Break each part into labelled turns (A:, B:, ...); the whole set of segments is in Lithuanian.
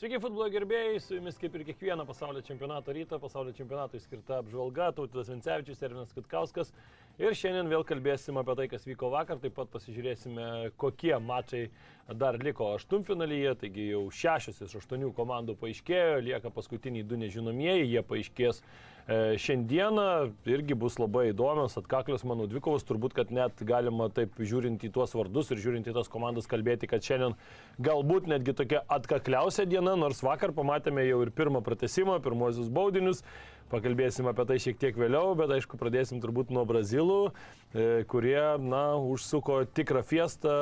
A: Sveiki futbolo gerbėjai, su jumis kaip ir kiekvieną pasaulio čempionato rytą, pasaulio čempionatui skirta apžvalga, Tautilas Vincevičius, Ervinas Kutkauskas. Ir šiandien vėl kalbėsime apie tai, kas vyko vakar, taip pat pasižiūrėsime, kokie mačai dar liko aštuntfinalyje, taigi jau šešios iš aštuonių komandų paaiškėjo, lieka paskutiniai du nežinomieji, jie paaiškės e, šiandieną, irgi bus labai įdomios, atkaklios mano dvikovos, turbūt, kad net galima taip žiūrint į tuos vardus ir žiūrint į tas komandas kalbėti, kad šiandien galbūt netgi tokia atkakliausia diena, nors vakar pamatėme jau ir pirmą pratesimą, pirmosius baudinius. Pakalbėsim apie tai šiek tiek vėliau, bet aišku, pradėsim turbūt nuo brazilų, e, kurie, na, užsuko tikrą fiestą,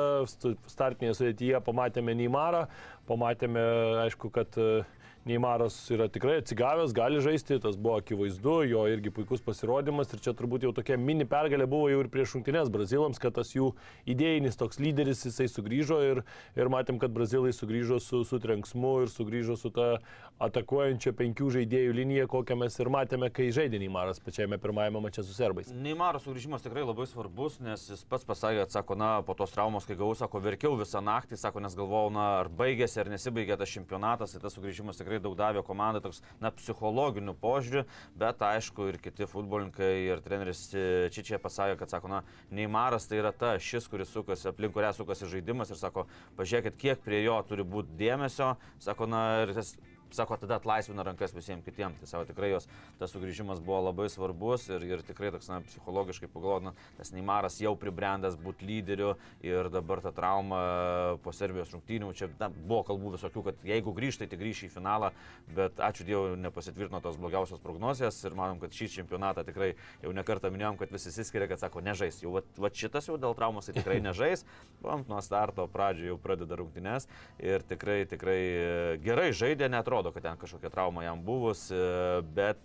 A: startinėje sudėtyje pamatėme Neimarą, pamatėme, aišku, kad e, Neimaras yra tikrai atsigavęs, gali žaisti, tas buvo akivaizdu, jo irgi puikus pasirodymas ir čia turbūt jau tokia mini pergalė buvo jau ir prieš šimtinės brazilams, kad tas jų idėjinis toks lyderis jisai sugrįžo ir, ir matėm, kad brazilai sugrįžo su, su trenksmu ir sugrįžo su ta atakuojančia penkių žaidėjų linija, kokią mes ir matėme, kai žaidė Neimaras pačiame pirmajame mače su serbais.
B: Neimaro sugrįžimas tikrai labai svarbus, nes jis pats pasakė, sako, na, po tos traumos, kai gavau, sako, verkiau visą naktį, sako, nes galvojau, na, ar baigėsi, ar nesibaigė tas čempionatas, tai tas sugrįžimas tikrai daug davė komandai toks, na, psichologiniu požiūriu, bet aišku, ir kiti futbolininkai, ir treneris Čičiai pasakė, kad, sako, na, Neimaras tai yra ta šis, kuris sukasi, aplink kurią sukasi žaidimas ir sako, pažiūrėkit, kiek prie jo turi būti dėmesio, sako, na, ir tas sako, tada atlaisvina rankas visiems kitiems. Tai savo tikrai jos tas sugrįžimas buvo labai svarbus ir, ir tikrai toks, na, psichologiškai pagalvojant, tas Neimaras jau pribrendęs būti lyderiu ir dabar ta trauma po Serbijos rungtynių, čia na, buvo kalbų visokių, kad jeigu grįžtai, tai grįžti į finalą, bet ačiū Dievui nepasitvirtino tos blogiausios prognozijos ir manom, kad šį čempionatą tikrai jau nekartą minėjom, kad visi įsiskiria, kad sako, nežais. Jau va, va šitas jau dėl traumos tai tikrai nežais, buvom nuo starto pradžio jau pradeda rungtynės ir tikrai, tikrai gerai žaidė, netrodo, kad ten kažkokia trauma jam buvus, bet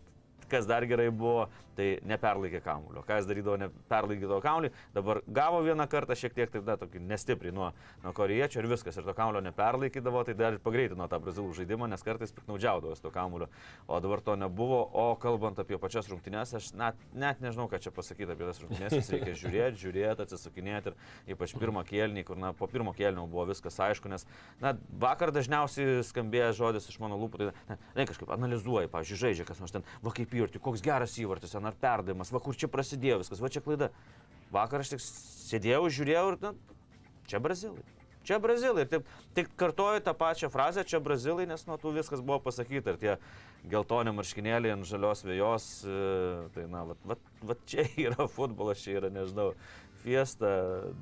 B: kas dar gerai buvo, tai neperlaikė kamulio. Ką jis darydavo, neperlaikydavo kamulį, dabar gavo vieną kartą šiek tiek, tai da, tokį nestipriai nuo, nuo koriečių ir viskas, ir to kamulio neperlaikydavo, tai dar ir pagreitino tą brazilų žaidimą, nes kartais piknaudžiaudavo to kamulio, o dabar to nebuvo, o kalbant apie pačias rungtynės, aš net, net nežinau, ką čia pasakyti apie tas rungtynės, jas reikia žiūrėti, žiūrėti, atsisukinėti ir ypač pirmą kėlinį, kur, na, po pirmo kėlinio buvo viskas aišku, nes, na, vakar dažniausiai skambėjo žodis iš mano lūpų, tai, na, ne, kažkaip analizuoji, pavyzdžiui, žaidžia kas nors ten, va kaip įvartį, koks geras įvartis, ar perdavimas, va kur čia prasidėjo viskas, va čia klaida. Vakar aš tik sėdėjau, žiūrėjau ir, na, čia brazilai. Čia brazilai. Taip, tik kartoju tą pačią frazę, čia brazilai, nes nuo tų viskas buvo pasakyta. Ir tie geltoni marškinėliai ant žalios vėjos, tai, na, va, va, va čia yra futbolas, čia yra, nežinau, fiesta,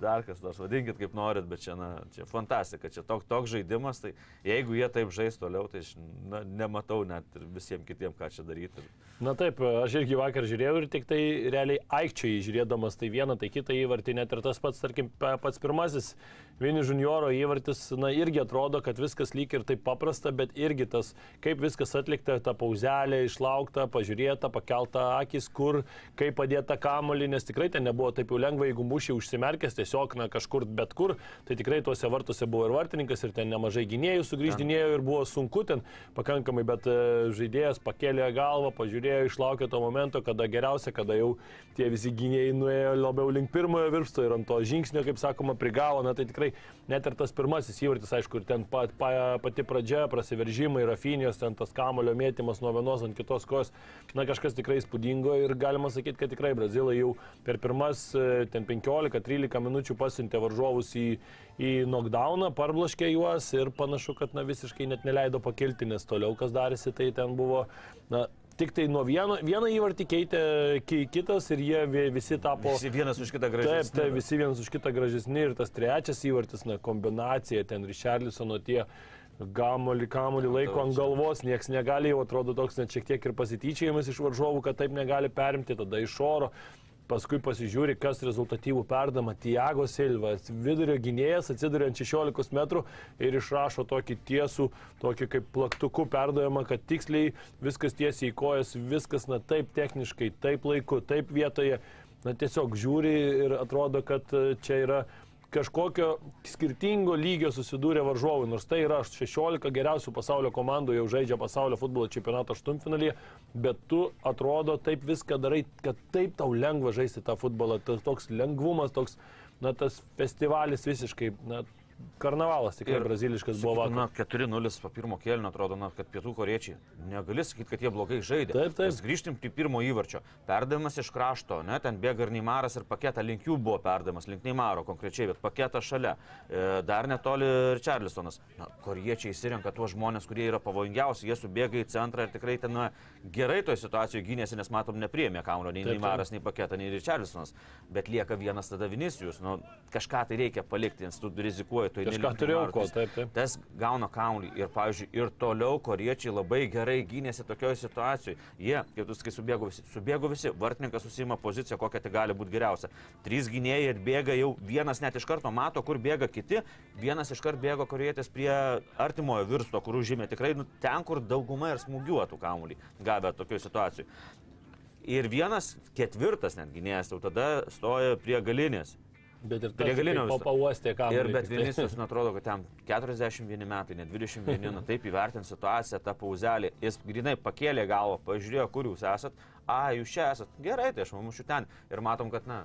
B: dar kas nors, vadinkit kaip norit, bet čia, na, čia fantastika, čia toks tok žaidimas, tai jeigu jie taip žais toliau, tai aš na, nematau net ir visiems kitiems, ką čia daryti.
A: Na taip, aš irgi vakar žiūrėjau ir tik tai realiai aikčiai žiūrėdamas tai vieną, tai kitą įvartį, net ir tas pats, tarkim, pats pirmasis Vieni junioro įvartis, na irgi atrodo, kad viskas lyg ir taip paprasta, bet irgi tas, kaip viskas atlikta, ta pauzelė, išlaukta, pažiūrėta, pakelta akis, kur, kaip padėta kamolį, nes tikrai ten nebuvo taip jau lengva, jeigu mušiai užsimerkęs tiesiog, na kažkur bet kur, tai tikrai tuose vartuose buvo ir vartininkas, ir ten nemažai gynėjų sugrįždinėjo ir buvo sunku ten pakankamai, bet e, žaidėjas pakėlė galvą, pažiūrėjo, išlaukė to momento, kada geriausia, kada jau tie visi gynėjai nuėjo labiau link pirmojo virpsto ir ant to žingsnio, kaip sakoma, prigavo, na tai tikrai net ir tas pirmasis įvartis, aišku, ir ten pat, pa, pati pradžia, prasiveržimai, rafinijos, ten tas kamulio mėtymas nuo vienos ant kitos kojos, na kažkas tikrai įspūdingo ir galima sakyti, kad tikrai brazilai jau per pirmas e, ten 15-13 minučių pasiuntė varžovus į, į knockdowną, parblaškė juos ir panašu, kad na visiškai net neleido pakilti, nes toliau kas darėsi, tai ten buvo, na Tik tai nuo vieno, vieną įvartį keitė ki- kitas ir jie vi- visi tapo...
B: Visi vienas už kitą
A: Taip,
B: gražiai.
A: taip, visi vienas už kitą gražesni ir tas trečias įvartis, na, kombinacija, ten Richarlisono tie gamolį, kamolį laiko ant galvos, nieks negali, jau atrodo toks net šiek tiek ir pasityčiojimas iš varžovų, kad taip negali perimti, tada iš oro. Paskui pasižiūri, kas rezultatyvų perdama. Tiago Silva, vidurio gynėjas, atsiduria ant 16 metrų ir išrašo tokį tiesų, tokį kaip plaktuku perdavimą, kad tiksliai viskas tiesiai į kojas, viskas, na taip techniškai, taip laiku, taip vietoje. Na tiesiog žiūri ir atrodo, kad e, čia yra kažkokio skirtingo lygio susidūrė varžovai, nors tai yra 16 geriausių pasaulio komandų jau žaidžia pasaulio futbolo čempionato aštuntfinalyje, bet tu atrodo taip viską darai, kad taip tau lengva žaisti tą futbolą, tas toks lengvumas, toks, na, tas festivalis visiškai, na, karnavalas tikrai
B: Ir
A: braziliškas buvo vakar.
B: Na, 4-0 po pirmo kėlinio atrodo, na, kad pietų koriečiai. Negali sakyti, kad jie blogai žaidė.
A: Taip, taip.
B: Mes grįžtim prie pirmo įvarčio. Perdavimas iš krašto, ne, ten bėga ir Neimaras ir paketą link jų buvo perdavimas, link Neimaro konkrečiai, bet paketą šalia. E, dar netoli ir Čarlisonas. Na, koriečiai įsirenka tuos žmonės, kurie yra pavojingiausi, jie subėga į centrą ir tikrai ten na, gerai toje situacijoje gynėsi, nes matom, nepriemė kamuolio nei. Neimaras, nei paketą, nei Richarlisonas. Bet lieka vienas tada Vinicius. Nu, kažką tai reikia palikti, nes tu rizikuoji. Tu eini
A: Kažką turėjau ko,
B: tai-
A: taip, taip.
B: Tas gauna kaulį ir, pavyzdžiui, ir toliau koriečiai labai gerai gynėsi tokioje situacijoje. Jie, kaip tu sakai, subėgo visi, subėgo visi, vartininkas susima poziciją, kokia tai gali būti geriausia. Trys gynėjai atbėga jau, vienas net iš karto mato, kur bėga kiti, vienas iš karto bėgo korietis prie artimojo virsto, kur užėmė tikrai nu, ten, kur dauguma ir smūgiuotų kaulį gavę tokioje situacijoje. Ir vienas ketvirtas net gynėjas jau tada stoja prie galinės.
A: Bet ir
B: Prie
A: tas
B: galinio
A: po
B: viso.
A: pauostė kamuolį.
B: Ir bet. Vinicius, man atrodo, kad jam 41 metai, ne 21, na taip įvertint situaciją, tą pauzelį. Jis grinai pakėlė galvą, pažiūrėjo, kur jūs esat. A, jūs čia esat. Gerai, tai aš mamušiu ten. Ir matom, kad, na,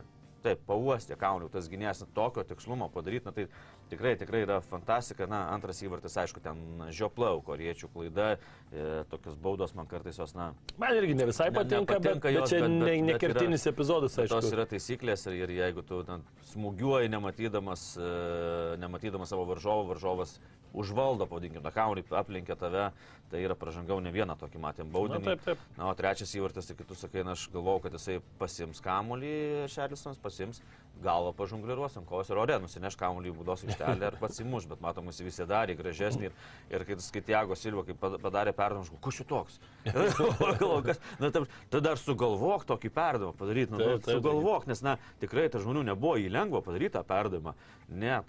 B: taip, pauostė kaunių tas gynėjas, tokio tikslumo padaryti, na tai tikrai, tikrai yra fantastika. Na, antras įvartis, aišku, ten žioplau, koriečių klaida, e, tokios baudos man kartais jos, na,
A: Man irgi ne visai
B: Ne-
A: patinka, bet,
B: nepatinka
A: bet
B: jos,
A: čia
B: bet-
A: ne,
B: bet- bet
A: nekertinis epizodas,
B: Bet Tos
A: aišku.
B: yra taisyklės ir, ir jeigu tu ten, smūgiuoji nematydamas, e, nematydamas savo varžovo, varžovas užvaldo, pavadinkime, tą kaunį aplinkia tave, tai yra pražangiau ne vieną tokį matėm
A: Na,
B: baudinį.
A: taip, taip.
B: Na, o trečias įvartis, tai kaip tu sakai, na, aš galvojau, kad jisai pasims kamuolį, Šerlisonas pasims, galvą pažungliruos ant kojos ir ore, nusineš kamuolį į būdos aikštelę ir pats įmuš, bet matom, jis visi darė gražesnį ir, ir kai skaitiago Silva, kai pad- padarė perdavimą, kus šitoks? Na, ta- tu dar sugalvok tokį perdavimą padaryti, nu,
A: Taip,
B: nu,
A: taip, taip.
B: sugalvok, nes, na, tikrai ta žmonių nebuvo į lengvo padaryti tą perdavimą. Ne,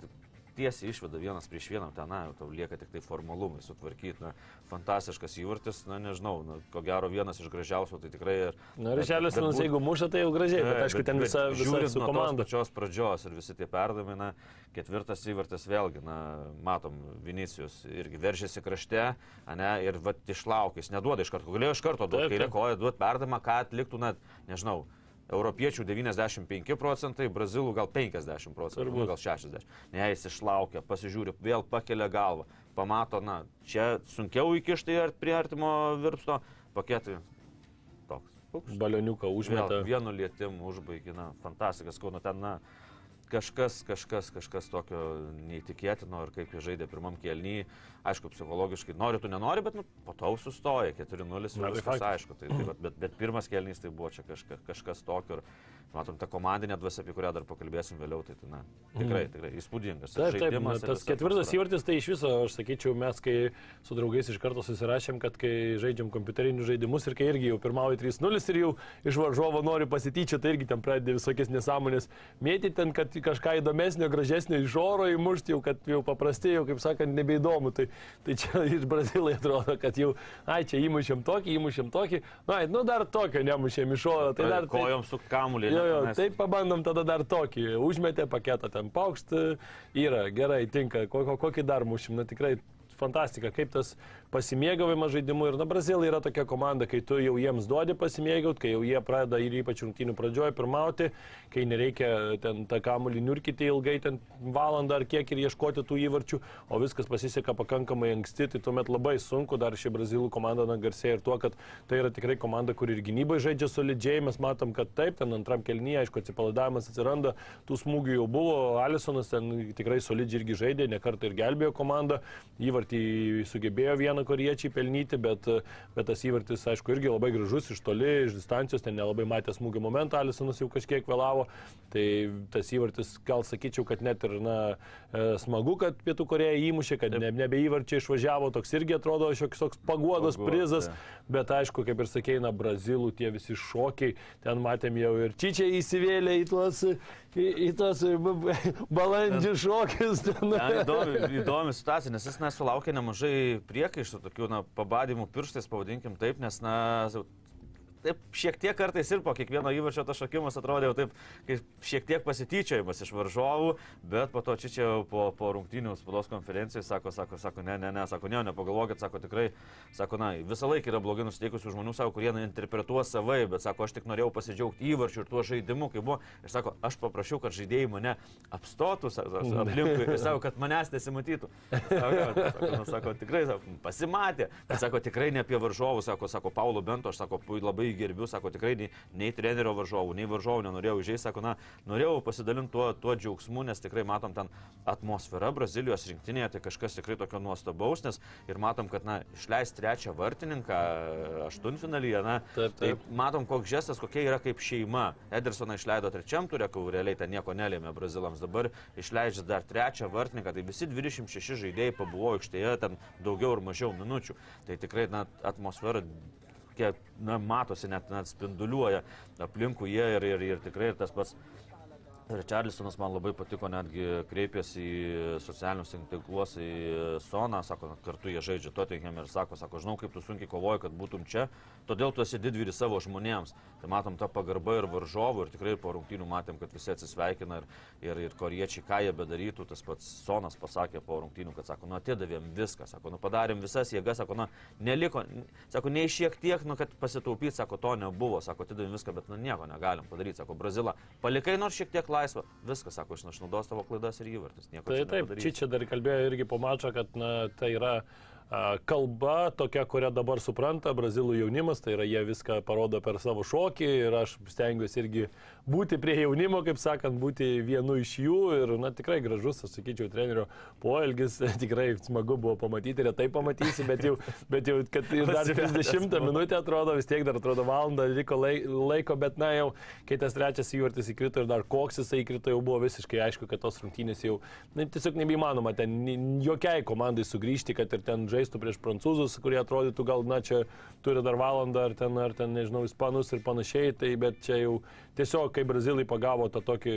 B: tiesiai išveda vienas prieš vieną, ten, na, tau lieka tik tai formalumai sutvarkyti, na, fantastiškas įvartis, na, nežinau, na, ko gero vienas iš gražiausių, tai tikrai ir...
A: Na,
B: bet- bet būt-
A: jeigu muša, tai jau gražiai, bet
B: Taip,
A: aišku, ten visa, visa
B: žiūrint nuo tos
A: komanda.
B: pačios pradžios ir visi tie perdavimai, na, ketvirtas įvartis vėlgi, na, matom, Vinicijus irgi veržėsi krašte, ne, ir va išlaukęs, neduoda iš karto, galėjo iš karto duoti,
A: taip.
B: koja, duoti perdavimą, ką atliktų, na, nežinau. Europiečių 95 procentai, brazilų gal 50 procentų, nu, gal 60. Ne, jis išlaukia, pasižiūri, vėl pakelia galvą, pamato, na, čia sunkiau įkišti ar prie artimo virpsto, paketai toks. Pukšt.
A: Balioniuką užmetė.
B: Vėl vienu lietimu užbaigė, na, fantastikas, kauno ten, na, kažkas, kažkas, kažkas tokio neįtikėtino ir kaip jie žaidė pirmam kelnyje. Aišku, psichologiškai nori, tu nenori, bet nu, po to sustoja, 4-0 ir
A: Na, tai
B: viskas aišku. Tai, tai, bet, bet pirmas kelnys tai buvo čia kažka, kažkas tokio ir matom tą komandinę dvasę, apie kurią dar pakalbėsim vėliau, tai, tai na, tikrai, tikrai įspūdingas.
A: Taip, taip, na, tas ketvirtas įvartis, tai iš viso, aš sakyčiau, mes kai su draugais iš karto susirašėm, kad kai žaidžiam kompiuterinius žaidimus ir kai irgi jau pirmauja 3-0 ir jau iš varžovo nori pasityčia, tai irgi ten pradeda visokias nesąmonės mėtyti ten, kad kažką įdomesnio, gražesnio iš oro įmušti, jau kad jau paprastai, jau kaip sakant, nebeįdomu. Tai, tai čia iš Brazilai atrodo, kad jau, ai, čia įmušėm tokį, įmušėm tokį, na, nu dar tokio nemušėm iš oro. Tai dar, tai,
B: kojom su kamulį.
A: Jo, jo, taip pabandom tada dar tokį. Užmetė paketą ten paukšt, yra, gerai, tinka. Kokį, kokį dar mušim, na tikrai fantastika, kaip tas pasimėgavimas žaidimu. Ir na, Brazilai yra tokia komanda, kai tu jau jiems duodi pasimėgauti, kai jau jie pradeda ir ypač rungtynių pradžioje pirmauti, kai nereikia ten tą kamuolį nurkyti ilgai, ten valandą ar kiek ir ieškoti tų įvarčių, o viskas pasiseka pakankamai anksti, tai tuomet labai sunku. Dar ši Brazilų komanda na, garsėja ir tuo, kad tai yra tikrai komanda, kuri ir gynybai žaidžia solidžiai. Mes matom, kad taip, ten antram kelnyje, aišku, atsipalaidavimas atsiranda, tų smūgių jau buvo, Alisonas ten tikrai solidžiai irgi žaidė, nekartą ir gelbėjo komandą, įvartį sugebėjo vieną Lučianą koriečiai pelnyti, bet, bet tas įvartis, aišku, irgi labai gražus iš toli, iš distancijos, ten nelabai matė smūgio momentą, Alisonas jau kažkiek vėlavo, tai tas įvartis, gal sakyčiau, kad net ir, na, e, smagu, kad Pietų Koreja įmušė, kad ne, nebe įvarčiai išvažiavo, toks irgi atrodo šioks toks paguodos
B: Paguoda,
A: prizas,
B: tai.
A: bet aišku, kaip ir sakėjai, na, brazilų tie visi šokiai, ten matėm jau ir Čičiai įsivėlė į tuos, į, b- b- balandžių šokius.
B: Įdomi, įdomi situacija, nes jis nesulaukė nemažai priekaištų, tokių na, pabadimų pirštais, pavadinkim taip, nes na, taip šiek tiek kartais ir po kiekvieno įvarčio tas šokimas atrodė taip, kaip šiek tiek pasityčiojimas iš varžovų, bet po to čia čia po, po rungtynių spaudos konferencijai sako, sako, sako, ne, ne, ne, sako, ne, nepagalvokit, sako tikrai, sako, na, visą laiką yra blogai nusiteikusių žmonių, sako, kurie na, interpretuos savai, bet sako, aš tik norėjau pasidžiaugti įvarčiu ir tuo žaidimu, kai buvo, ir sako, aš paprašiau, kad žaidėjai mane apstotų aplinkui ir sako, kad manęs nesimatytų. Sako, sako, nu, sako tikrai, sako, pasimatė, bet sako, tikrai ne apie varžovų, sako, sako, Paulo Bento, aš sako, pu- labai gerbiu, sako, tikrai nei, nei trenerio varžovų, nei varžovų nenorėjau užėjti, sako, na, norėjau pasidalinti tuo, tuo džiaugsmu, nes tikrai matom ten atmosferą Brazilijos rinktinėje, tai kažkas tikrai tokio nuostabaus, nes ir matom, kad, na, išleis trečią vartininką aštuntfinalyje, na,
A: Taip,
B: tai
A: taip.
B: matom, koks žestas, kokia yra kaip šeima. Edersoną išleido trečiam turė, kai realiai ten nieko nelėmė brazilams, dabar išleidžia dar trečią vartininką, tai visi 26 žaidėjai pabuvo aikštėje ten daugiau ar mažiau minučių. Tai tikrai, na, atmosfera kiek, na, matosi, net, net spinduliuoja aplinkui jie ir, ir, ir tikrai ir tas pats. Ir Čarlisonas man labai patiko, netgi kreipėsi į socialinius tinklus, į Soną, sako, kartu jie žaidžia Tottenham ir sako, sako, žinau, kaip tu sunkiai kovoji, kad būtum čia, todėl tu esi didvyris savo žmonėms. Tai matom tą pagarbą ir varžovų ir tikrai po rungtynių matėm, kad visi atsisveikina ir, ir, ir koriečiai, ką jie bedarytų, tas pats Sonas pasakė po rungtynių, kad sako, nu atidavėm viską, sako, nu padarėm visas jėgas, sako, nu neliko, sako, nei šiek tiek, nu kad pasitaupyti, sako, to nebuvo, sako, atidavėm viską, bet nu nieko negalim padaryti, sako, Brazilą, palikai nors šiek tiek laisvą, viskas, sako, išnaudos tavo klaidas ir įvartis, nieko
A: Tai taip, čia dar kalbėjo irgi po mačo, kad na, tai yra kalba tokia, kurią dabar supranta brazilų jaunimas, tai yra jie viską parodo per savo šokį ir aš stengiuosi irgi būti prie jaunimo, kaip sakant, būti vienu iš jų ir, na, tikrai gražus, aš sakyčiau, trenerio poelgis, tikrai smagu buvo pamatyti, retai pamatysi, bet jau, bet jau kad ir dar
B: Pasivedęs
A: 30
B: buvo.
A: minutę atrodo, vis tiek dar atrodo valandą liko lai- laiko, bet na jau, kai tas trečias įvartis įkrito ir dar koks jisai įkrito, jau buvo visiškai aišku, kad tos rungtynės jau na, tiesiog nebeįmanoma ten jokiai komandai sugrįžti, kad ir ten žaistų prieš prancūzus, kurie atrodytų gal, na čia turi dar valandą ar ten, ar ten, nežinau, ispanus ir panašiai, tai bet čia jau tiesiog, kai brazilai pagavo tą tokį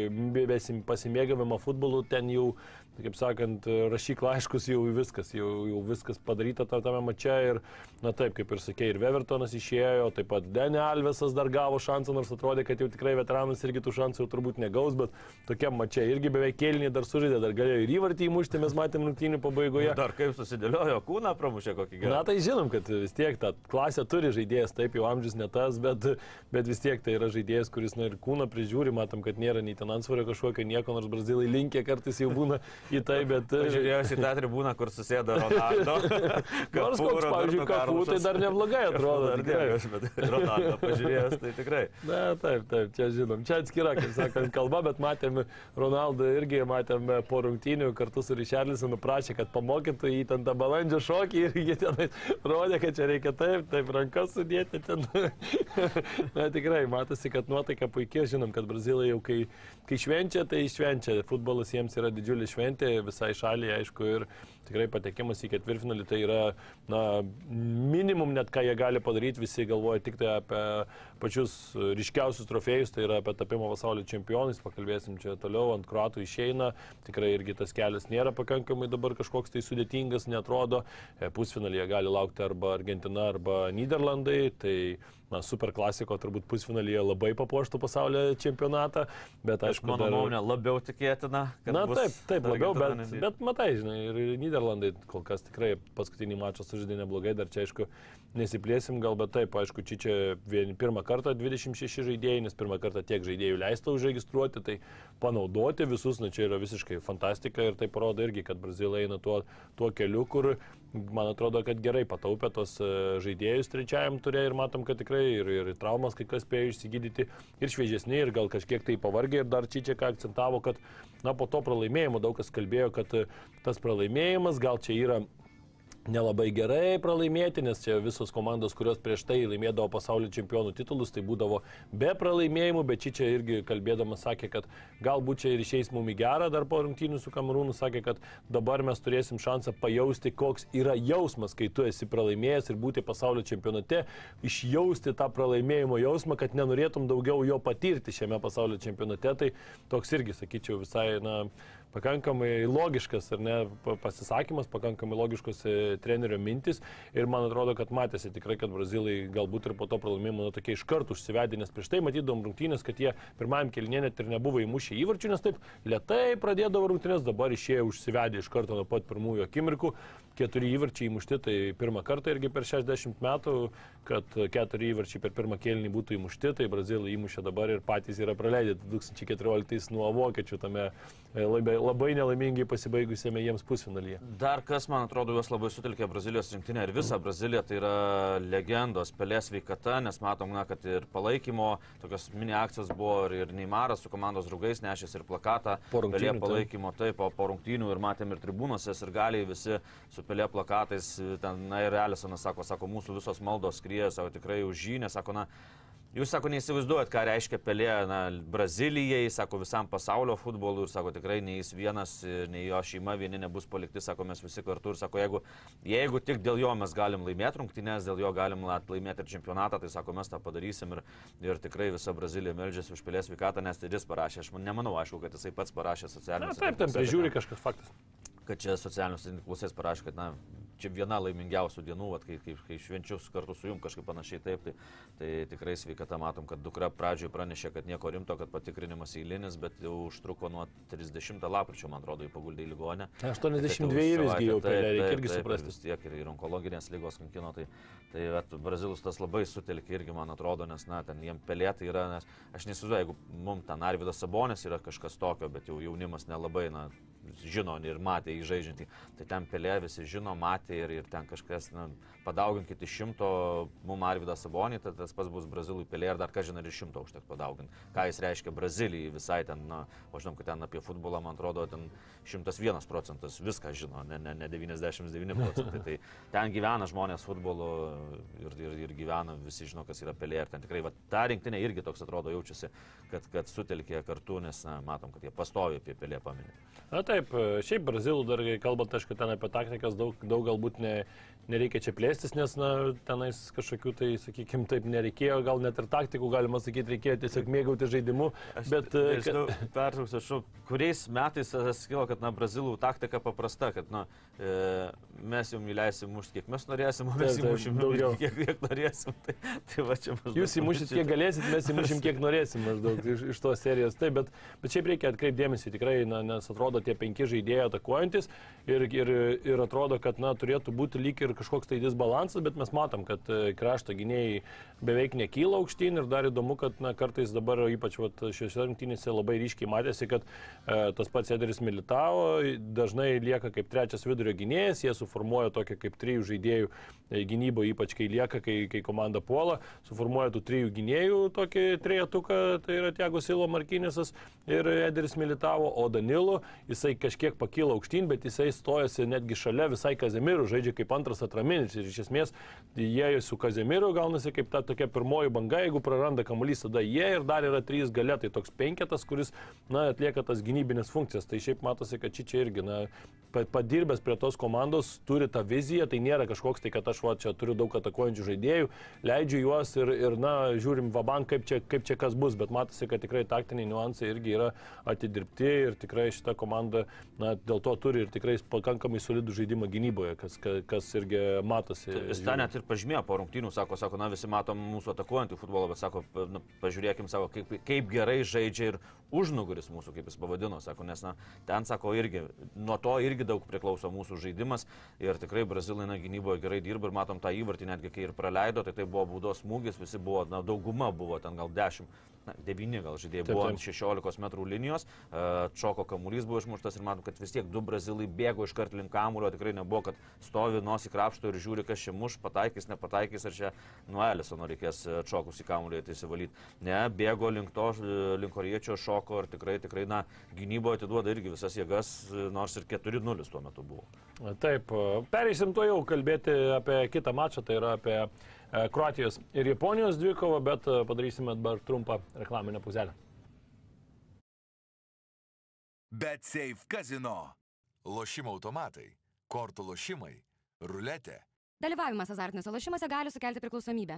A: pasimėgavimą futbolu, ten jau, kaip sakant, rašyk laiškus, jau viskas, jau, jau viskas padaryta ta- tame mače ir, na taip, kaip ir sakė, ir Wevertonas išėjo, taip pat Denė Alvesas dar gavo šansą, nors atrodė, kad jau tikrai veteranas irgi tų šansų jau turbūt negaus, bet tokiam mače irgi beveik kėlinį dar sužaidė, dar galėjo ir įvartį įmušti, mes matėm rungtynių pabaigoje.
B: Dar kaip susidėliojo kūną, pramušė kokį gerą.
A: Na tai žinom, kad vis tiek tą klasę turi žaidėjas, taip jau amžius ne tas, bet, bet vis tiek tai yra žaidėjas, kuris na, ir kūną prižiūri, matom, kad nėra nei ten ansvario kažkokio, nieko, nors brazilai linkia kartais jau būna į tai, bet...
B: Žiūrėjau į tą tribūną, kur susėdo Ronaldo.
A: Nors koks, pavyzdžiui, kafų, tai dar neblogai atrodo.
B: Dar aš bet Ronaldo pažiūrėjęs, tai tikrai.
A: Na, taip, taip, čia žinom. Čia atskira, kaip sakant, kalba, bet matėme Ronaldą irgi, matėme po rungtynių kartu su Richarlisonu prašė, kad pamokytų jį ten tą balandžio šokį ir jie ten rodė, kad čia reikia taip, taip, rankas sudėti ten. Na, tikrai, matosi, kad nuotaika puikiai, žinom, kad brazilai jau kai, kai švenčia, tai švenčia. Futbolas jiems yra didžiulė šventė, visai šaliai, aišku, ir tikrai patekimas į ketvirtfinalį tai yra, na, minimum net ką jie gali padaryti, visi galvoja tik tai apie pačius ryškiausius trofėjus, tai yra apie tapimą pasaulio čempionais, pakalbėsim čia toliau, ant kruatų išeina, tikrai irgi tas kelias nėra pakankamai dabar kažkoks tai sudėtingas, netrodo, E, pusfinalyje gali laukti arba Argentina, arba Niderlandai, tai na, super klasiko turbūt pusfinalyje labai papuoštų pasaulio čempionatą, bet aišku,
B: mano
A: dar-
B: nuomonė labiau tikėtina, kad
A: Na
B: bus
A: taip, taip, labiau, bet, bet matai, žinai, ir Niderlandai kol kas tikrai paskutinį mačą sužaidė neblogai, dar čia aišku nesiplėsim gal, bet taip, aišku, čia čia vien, pirmą kartą 26 žaidėjai, nes pirmą kartą tiek žaidėjų leista užregistruoti, tai panaudoti visus, na čia yra visiškai fantastika ir tai parodo irgi, kad Brazilai eina tuo, tuo keliu, kur man atrodo, kad gerai pataupė tos e, žaidėjus trečiajam turė ir matom, kad tikrai ir, ir traumas kai kas spėjo išsigydyti ir šviežesni, ir gal kažkiek tai pavargė ir dar čia čia ką akcentavo, kad na po to pralaimėjimo daug kas kalbėjo, kad e, tas pralaimėjimas gal čia yra nelabai gerai pralaimėti, nes čia visos komandos, kurios prieš tai laimėdavo pasaulio čempionų titulus, tai būdavo be pralaimėjimų, bet čia irgi kalbėdamas sakė, kad galbūt čia ir išeis mum į gerą dar po rungtynių su Kamerūnu, sakė, kad dabar mes turėsim šansą pajausti, koks yra jausmas, kai tu esi pralaimėjęs ir būti pasaulio čempionate, išjausti tą pralaimėjimo jausmą, kad nenorėtum daugiau jo patirti šiame pasaulio čempionate, tai toks irgi, sakyčiau, visai, na, pakankamai logiškas, ar ne, pa- pasisakymas, pakankamai logiškos e, trenerio mintis. Ir man atrodo, kad matėsi tikrai, kad brazilai galbūt ir po to pralaimėjimo nu, tokie iš karto užsivedė, nes prieš tai matydom rungtynės, kad jie pirmajam kelnė net ir nebuvo įmušę įvarčių, nes taip lietai pradėdavo rungtynės, dabar išėjo užsivedė iš karto nuo pat pirmųjų akimirkų, keturi įvarčiai įmušti, tai pirmą kartą irgi per 60 metų, kad keturi įvarčiai per pirmą kelnį būtų įmušti, tai brazilai įmušė dabar ir patys yra praleidę 2014 nuo vokiečių tame e, labai, labai nelaimingai pasibaigusiame jiems pusfinalyje.
B: Dar kas, man atrodo, juos labai sutelkė Brazilijos rinktinė ir visa Brazilija, tai yra legendos, pelės veikata, nes matom, na, kad ir palaikymo, tokios mini akcijos buvo ir, ir Neimaras su komandos draugais nešęs ir plakatą, pelė palaikymo, taip, po, po rungtynių ir matėm ir tribūnose, ir galiai visi su pelė plakatais, ten, na ir Elisonas sako, sako, mūsų visos maldos skrieja, sako tikrai už žynę, sako, na, Jūs, sako, neįsivaizduojat, ką reiškia pelė na, Brazilijai, sako, visam pasaulio futbolui ir, sako, tikrai nei jis vienas, nei jo šeima vieni nebus palikti, sako, mes visi kartu ir, sako, jeigu, jeigu tik dėl jo mes galim laimėti rungtynės, dėl jo galim la- laimėti ir čempionatą, tai, sako, mes tą padarysim ir, ir tikrai visa Brazilija meldžiasi už pelės sveikatą, nes tai jis parašė, aš man- nemanau, aišku, kad jisai pats parašė
A: Na,
B: socialinius
A: taip, ten prižiūri kažkas faktas.
B: Kad čia socialiniuose tinkluose jis parašė, kad na, čia viena laimingiausių dienų, vat, kai, kai, kai švenčiu kartu su jum kažkaip panašiai taip, tai, tai tikrai sveikata matom, kad dukra pradžioje pranešė, kad nieko rimto, kad patikrinimas eilinis, bet jau užtruko nuo 30 lapkričio, man atrodo, į paguldį į ligonę.
A: 82 visgi jau pelė, reikia irgi suprasti.
B: tiek ir, ir onkologinės lygos kankino, tai, tai vat, Brazilus tas labai sutelkė irgi, man atrodo, nes, na, ten jiem pelėtai yra, nes aš nesuvoju, jeigu mums ten Arvidas Sabonis yra kažkas tokio, bet jau jaunimas nelabai, na, žino ir matė jį žaidžiantį, tai ten pelė visi žino, matė ir, ir ten kažkas, na, padauginkit iš šimto, mum Arvidą Sabonį, tai tas pats bus Brazilui pelė ir dar ką žinai, ir iš šimto užteks padauginti. Ką jis reiškia Brazilijai visai ten, na, o žinom, kad ten apie futbolą, man atrodo, ten 101 procentas viską žino, ne, ne, ne 99 procentai. Tai ten gyvena žmonės futbolu ir, ir, ir gyvena, visi žino, kas yra pelė. Ir ten tikrai, va, ta rinktinė irgi toks atrodo jaučiasi, kad, kad sutelkė kartu, nes na, matom, kad jie pastovi apie pelė paminė.
A: Na taip, e, šiaip brazilų dar kalbant, aišku, ten apie taktikas daug, daug galbūt ne, nereikia čia plėstis, nes na, tenais kažkokių tai, sakykime, taip nereikėjo, gal net ir taktikų, galima sakyti, reikėjo tiesiog mėgauti žaidimu. Bet, e,
B: Nežinau, pertrauksiu, aš kuriais metais skilo, kad na, brazilų taktika paprasta, kad na, e, mes jums įleisim mušti, kiek mes norėsim, o mes įmušim
A: daugiau.
B: kiek, kiek norėsim. Tai, tai va čia maždaug.
A: Jūs įmušit kiek galėsit, mes įmušim kiek norėsim maždaug iš, iš tos serijos. Taip, bet, bet šiaip reikia atkreipdėmėsi tikrai, na, nes atrodo tie penki žaidėjai atakuojantis ir, ir, ir atrodo, kad na, turėtų būti lyg ir kažkoks tai disbalansas, bet mes matom, kad e, krašto gynėjai beveik nekyla aukštyn ir dar įdomu, kad na, kartais dabar ypač šiose rungtynėse labai ryškiai matėsi, kad e, tas pats Ederis Militao dažnai lieka kaip trečias vidurio gynėjas, jie suformuoja tokią kaip trijų žaidėjų e, gynybą, ypač kai lieka, kai, kai komanda puola, suformuoja tų trijų gynėjų tokį trejetuką, tai yra Tiago Silo Markinisas ir Ederis Militavo, o Danilo, jisai kažkiek pakyla aukštyn, bet jisai stojasi netgi šalia visai Kazemiru, žaidžia kaip antras atraminis ir iš esmės jie su Kazemiru gaunasi kaip ta tokia pirmoji banga, jeigu praranda kamuolys, tada jie ir dar yra trys galia, tai toks penketas, kuris na, atlieka tas gynybinės funkcijas. Tai šiaip matosi, kad čia, čia irgi na, pa- padirbęs prie tos komandos turi tą viziją, tai nėra kažkoks tai, kad aš va, čia turiu daug atakuojančių žaidėjų, leidžiu juos ir, ir na, žiūrim vabank, kaip čia, kaip čia kas bus, bet matosi, kad tikrai taktiniai niuansai irgi yra atidirbti ir tikrai šita komanda na, dėl to turi ir tikrai pakankamai solidų žaidimą gynyboje, kas, kas, irgi matosi.
B: Jis tą net ir pažymėjo po rungtynių, sako, sako, na visi matom mūsų atakuojantį futbolą, bet sako, na, pažiūrėkim, sako, kaip, kaip gerai žaidžia ir užnugaris mūsų, kaip jis pavadino, sako, nes na, ten, sako, irgi, nuo to irgi daug priklauso mūsų žaidimas ir tikrai brazilai na, gynyboje gerai dirba ir matom tą įvartį, netgi kai ir praleido, tai tai buvo baudos smūgis, visi buvo, na, dauguma buvo ten gal 10 na, 9 gal žaidėjai
A: Taip,
B: buvo
A: taip.
B: ant 16 m linijos, e, Čoko kamuolys buvo išmuštas ir matom, kad vis tiek du brazilai bėgo iš karto link kamulio, tikrai nebuvo, kad stovi nosį krapšto ir žiūri, kas čia muš, pataikys, nepataikys, ar čia nuo Elisono reikės e, Čokus į kamulį įsivalyti. Ne, bėgo link to, e, link koriečio šoko ir tikrai, tikrai, na, gynyboje atiduoda irgi visas jėgas, nors ir 4-0 tuo metu buvo.
A: Taip, pereisim to jau kalbėti apie kitą mačą, tai yra apie Kroatijos ir Japonijos dvikovą, bet e, padarysime dabar trumpą reklaminę puzelę.
C: Bet Safe Casino.
D: Lošimo automatai, kortų lošimai, ruletė.
E: Dalyvavimas azartiniuose lošimuose gali sukelti priklausomybę.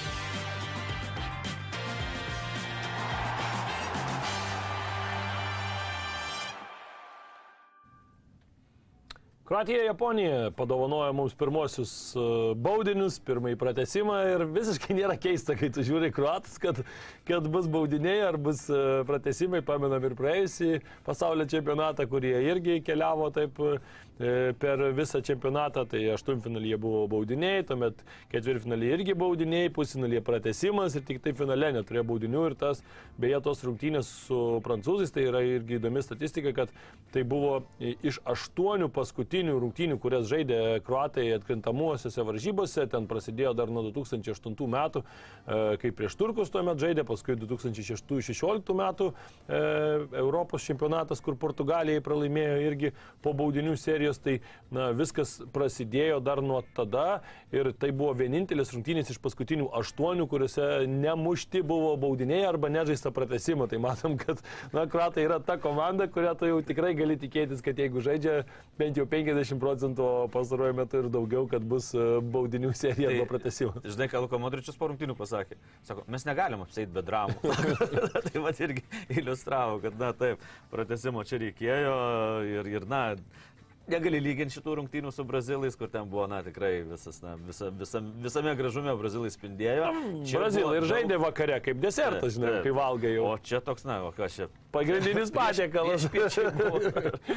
A: Kroatija, Japonija padovanojo mums pirmosius e, baudinius, pirmąjį pratesimą ir visiškai nėra keista, kai tu žiūri kruatus, kad, kad bus baudiniai ar bus e, pratesimai, pamenam ir praėjusį pasaulio čempionatą, kurie irgi keliavo taip per visą čempionatą, tai aštuntfinalyje buvo baudiniai, tuomet ketvirtfinalyje irgi baudiniai, pusfinalyje pratesimas ir tik tai finale neturėjo baudinių ir tas, beje, tos rungtynės su prancūzais, tai yra irgi įdomi statistika, kad tai buvo iš aštuonių paskutinių rungtynių, kurias žaidė kruatai atkrintamuosiuose varžybose, ten prasidėjo dar nuo 2008 metų, e, kai prieš turkus tuomet žaidė, paskui 2006-2016 metų e, Europos čempionatas, kur Portugalijai pralaimėjo irgi po baudinių serijos, tai na, viskas prasidėjo dar nuo tada ir tai buvo vienintelis rungtynės iš paskutinių aštuonių, kuriuose nemušti buvo baudiniai arba nežaista pratesimo. Tai matom, kad na, kruatai yra ta komanda, kurią tu jau tikrai gali tikėtis, kad jeigu žaidžia bent jau 50 procentų, pastaruoju metu ir daugiau, kad bus e, baudinių serija arba pratesimo.
B: Žinai, ką Luka Modričius po rungtynių pasakė. Sako, mes negalim apsėti be dramų. tai va irgi iliustravo, kad, na taip, pratesimo čia reikėjo ir, ir na, negali lyginti šitų rungtynių su brazilais, kur ten buvo, na, tikrai visas, na, visa, visa, visame gražume brazilai spindėjo. Čia
A: Brazilai ir
B: daug-
A: žaidė vakare kaip desertas, žinai,
B: Taip.
A: kai valgai jau.
B: O čia toks, na, o kas čia
A: Pagrindinis patiekalas.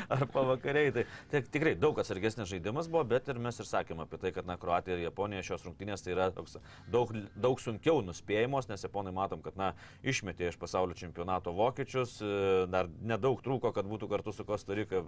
B: Ar pavakariai. Tai, tai tikrai daug atsargesnis žaidimas buvo, bet ir mes ir sakėme apie tai, kad na, Kroatija ir Japonija šios rungtynės tai yra toks, daug, daug sunkiau nuspėjamos, nes Japonai matom, kad na, išmetė iš pasaulio čempionato vokiečius, e, dar nedaug trūko, kad būtų kartu su Kostarika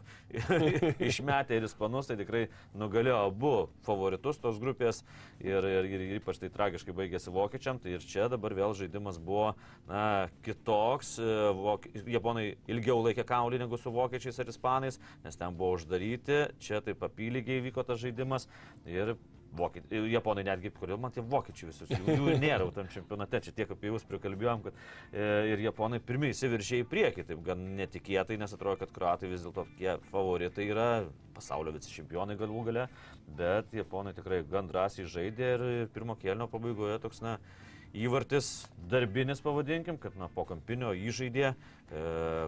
B: išmetę ir ispanus, tai tikrai nugalėjo abu favoritus tos grupės ir, ir, ir ypač tai tragiškai baigėsi vokiečiam. Tai ir čia dabar vėl žaidimas buvo na, kitoks. E, Vok... Japonai ilgiau laikė kaulį negu su vokiečiais ar ispanais, nes ten buvo uždaryti, čia taip apylygiai vyko tas žaidimas. Ir Vokiet... Japonai netgi, kodėl man tie vokiečiai visus, jų, jų nėra tam čempionate, čia tiek apie jūs prikalbėjom, kad e, ir japonai pirmie įsiviržė į priekį, taip gan netikėtai, nes atrodo, kad kruatai vis dėlto tokie favoritai yra, pasaulio vicečempionai galų gale, bet japonai tikrai gan drąsiai žaidė ir pirmo kelnio pabaigoje toks, na, įvartis darbinis, pavadinkim, kad na, po kampinio įžaidė, e,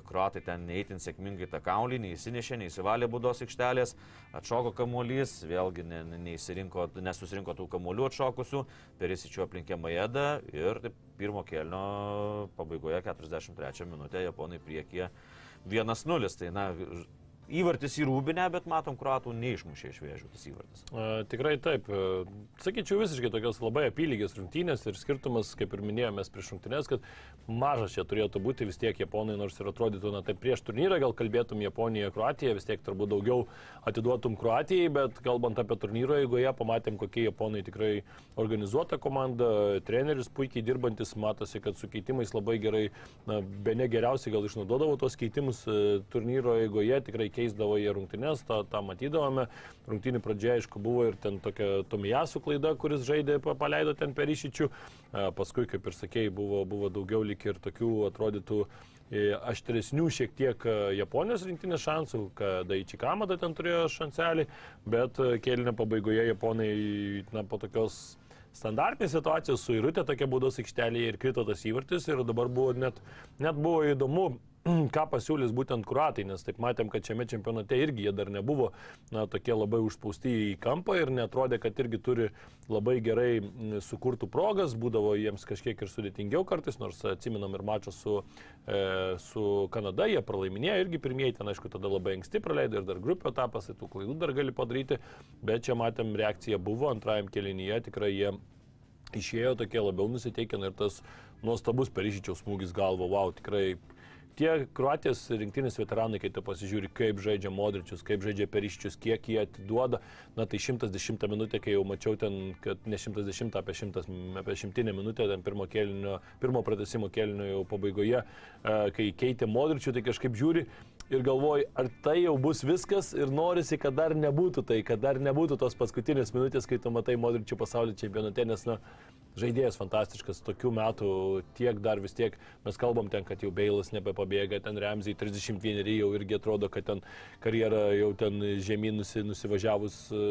B: kruatai ten neįtin sėkmingai tą kaulį, neįsinešė, neįsivalė būdos aikštelės, atšoko kamuolys, vėlgi ne, ne, neįsirinko, nesusirinko tų kamuolių atšokusių, perisičiu aplinkė Majedą ir taip, pirmo kelnio pabaigoje 43 minutę Japonai priekyje 1-0. Tai na, įvartis į rūbinę, bet matom, kruatų neišmušė iš vėžių tas įvartis.
A: E, Tikrai taip. E, Sakyčiau, visiškai tokios labai apylygės rungtynės ir skirtumas, kaip ir minėjome prieš rungtynės, kad mažas čia turėtų būti vis tiek Japonai, nors ir atrodytų, na taip prieš turnyrą gal kalbėtum Japoniją, Kroatiją, vis tiek turbūt daugiau atiduotum Kroatijai, bet kalbant apie turnyro eigoje, pamatėm, kokie Japonai tikrai organizuota komanda, treneris puikiai dirbantis, matosi, kad su keitimais labai gerai, na, be ne geriausiai gal išnaudodavo tos keitimus e, turnyro eigoje, tikrai keisdavo jie rungtynės, tą, tą matydavome. Rungtynių pradžioje, aišku, buvo ir ten tokia Tomijasų klaida, kuris žaidė, pa- paleido ten per išičių. Paskui, kaip ir sakėjai, buvo, buvo daugiau lik ir tokių atrodytų e, aštresnių šiek tiek Japonijos rinktinės šansų, kada į Čikamada ten turėjo šanselį, bet kėlinio pabaigoje Japonai na, po tokios standartinė situacija su Irutė tokia būdos aikštelėje ir krito tas įvartis ir dabar buvo net, net buvo įdomu ką pasiūlys būtent kruatai, nes taip matėm, kad šiame čempionate irgi jie dar nebuvo na, tokie labai užspausti į kampą ir netrodė, kad irgi turi labai gerai sukurtų progas, būdavo jiems kažkiek ir sudėtingiau kartais, nors atsiminam ir mačą su, e, su Kanada, jie pralaiminėjo irgi pirmieji, ten aišku tada labai anksti praleido ir dar grupio etapas, tai tų klaidų dar gali padaryti, bet čia matėm reakcija buvo antrajam kelinyje, tikrai jie išėjo tokie labiau nusiteikę ir tas nuostabus Perišičiaus smūgis galvo, wow, tikrai tie Kroatijos rinktinės veteranai, kai tu pasižiūri, kaip žaidžia Modričius, kaip žaidžia Periščius, kiek jie atiduoda, na tai 110 minutė, kai jau mačiau ten, kad ne 110, apie 100, apie 100 minutę, ten pirmo, kėlinio, pirmo pratesimo kėlinio jau pabaigoje, e, kai keitė Modričių, tai kažkaip žiūri ir galvoji, ar tai jau bus viskas ir norisi, kad dar nebūtų tai, kad dar nebūtų tos paskutinės minutės, kai tu matai Modričių pasaulio čempionate, nes, na, žaidėjas fantastiškas, tokių metų tiek dar vis tiek mes kalbam ten, kad jau Beilas nebepabėga, ten Remziai 31 jau irgi atrodo, kad ten karjera jau ten žemyn nusi, nusivažiavus e,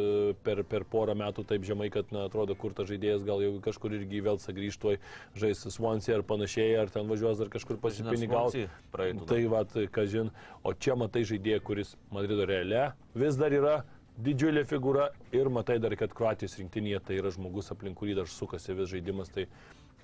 A: per, per porą metų taip žemai, kad na, atrodo, kur tas žaidėjas gal jau kažkur irgi vėl sugrįžtų, žais Swansea ar panašiai, ar ten važiuos dar kažkur pasipinigauti. Tai va, kažin, o čia matai žaidėją, kuris Madrido reale vis dar yra didžiulė figūra ir matai dar, kad Kroatijos rinktinėje tai yra žmogus, aplink kurį dar sukasi vis žaidimas. Tai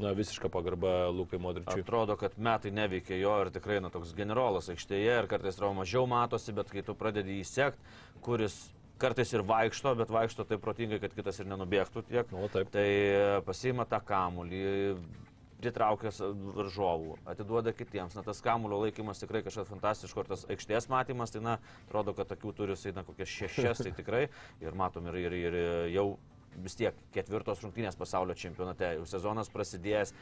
A: na, visiška pagarba Lukai Modričiui.
B: Atrodo, kad metai neveikia jo ir tikrai na, toks generolas aikštėje ir kartais tavo mažiau matosi, bet kai tu pradedi įsekti, kuris kartais ir vaikšto, bet vaikšto taip protingai, kad kitas ir nenubėgtų tiek.
A: Nu, taip.
B: tai pasiima tą kamulį, pritraukia varžovų, atiduoda kitiems. Na, tas kamulio laikymas tikrai kažkas fantastiško ir tas aikštės matymas, tai, na, atrodo, kad tokių turi jisai, na, kokias šešias, tai tikrai. Ir matom, ir, ir, ir jau vis tiek ketvirtos rungtynės pasaulio čempionate, jau sezonas prasidėjęs,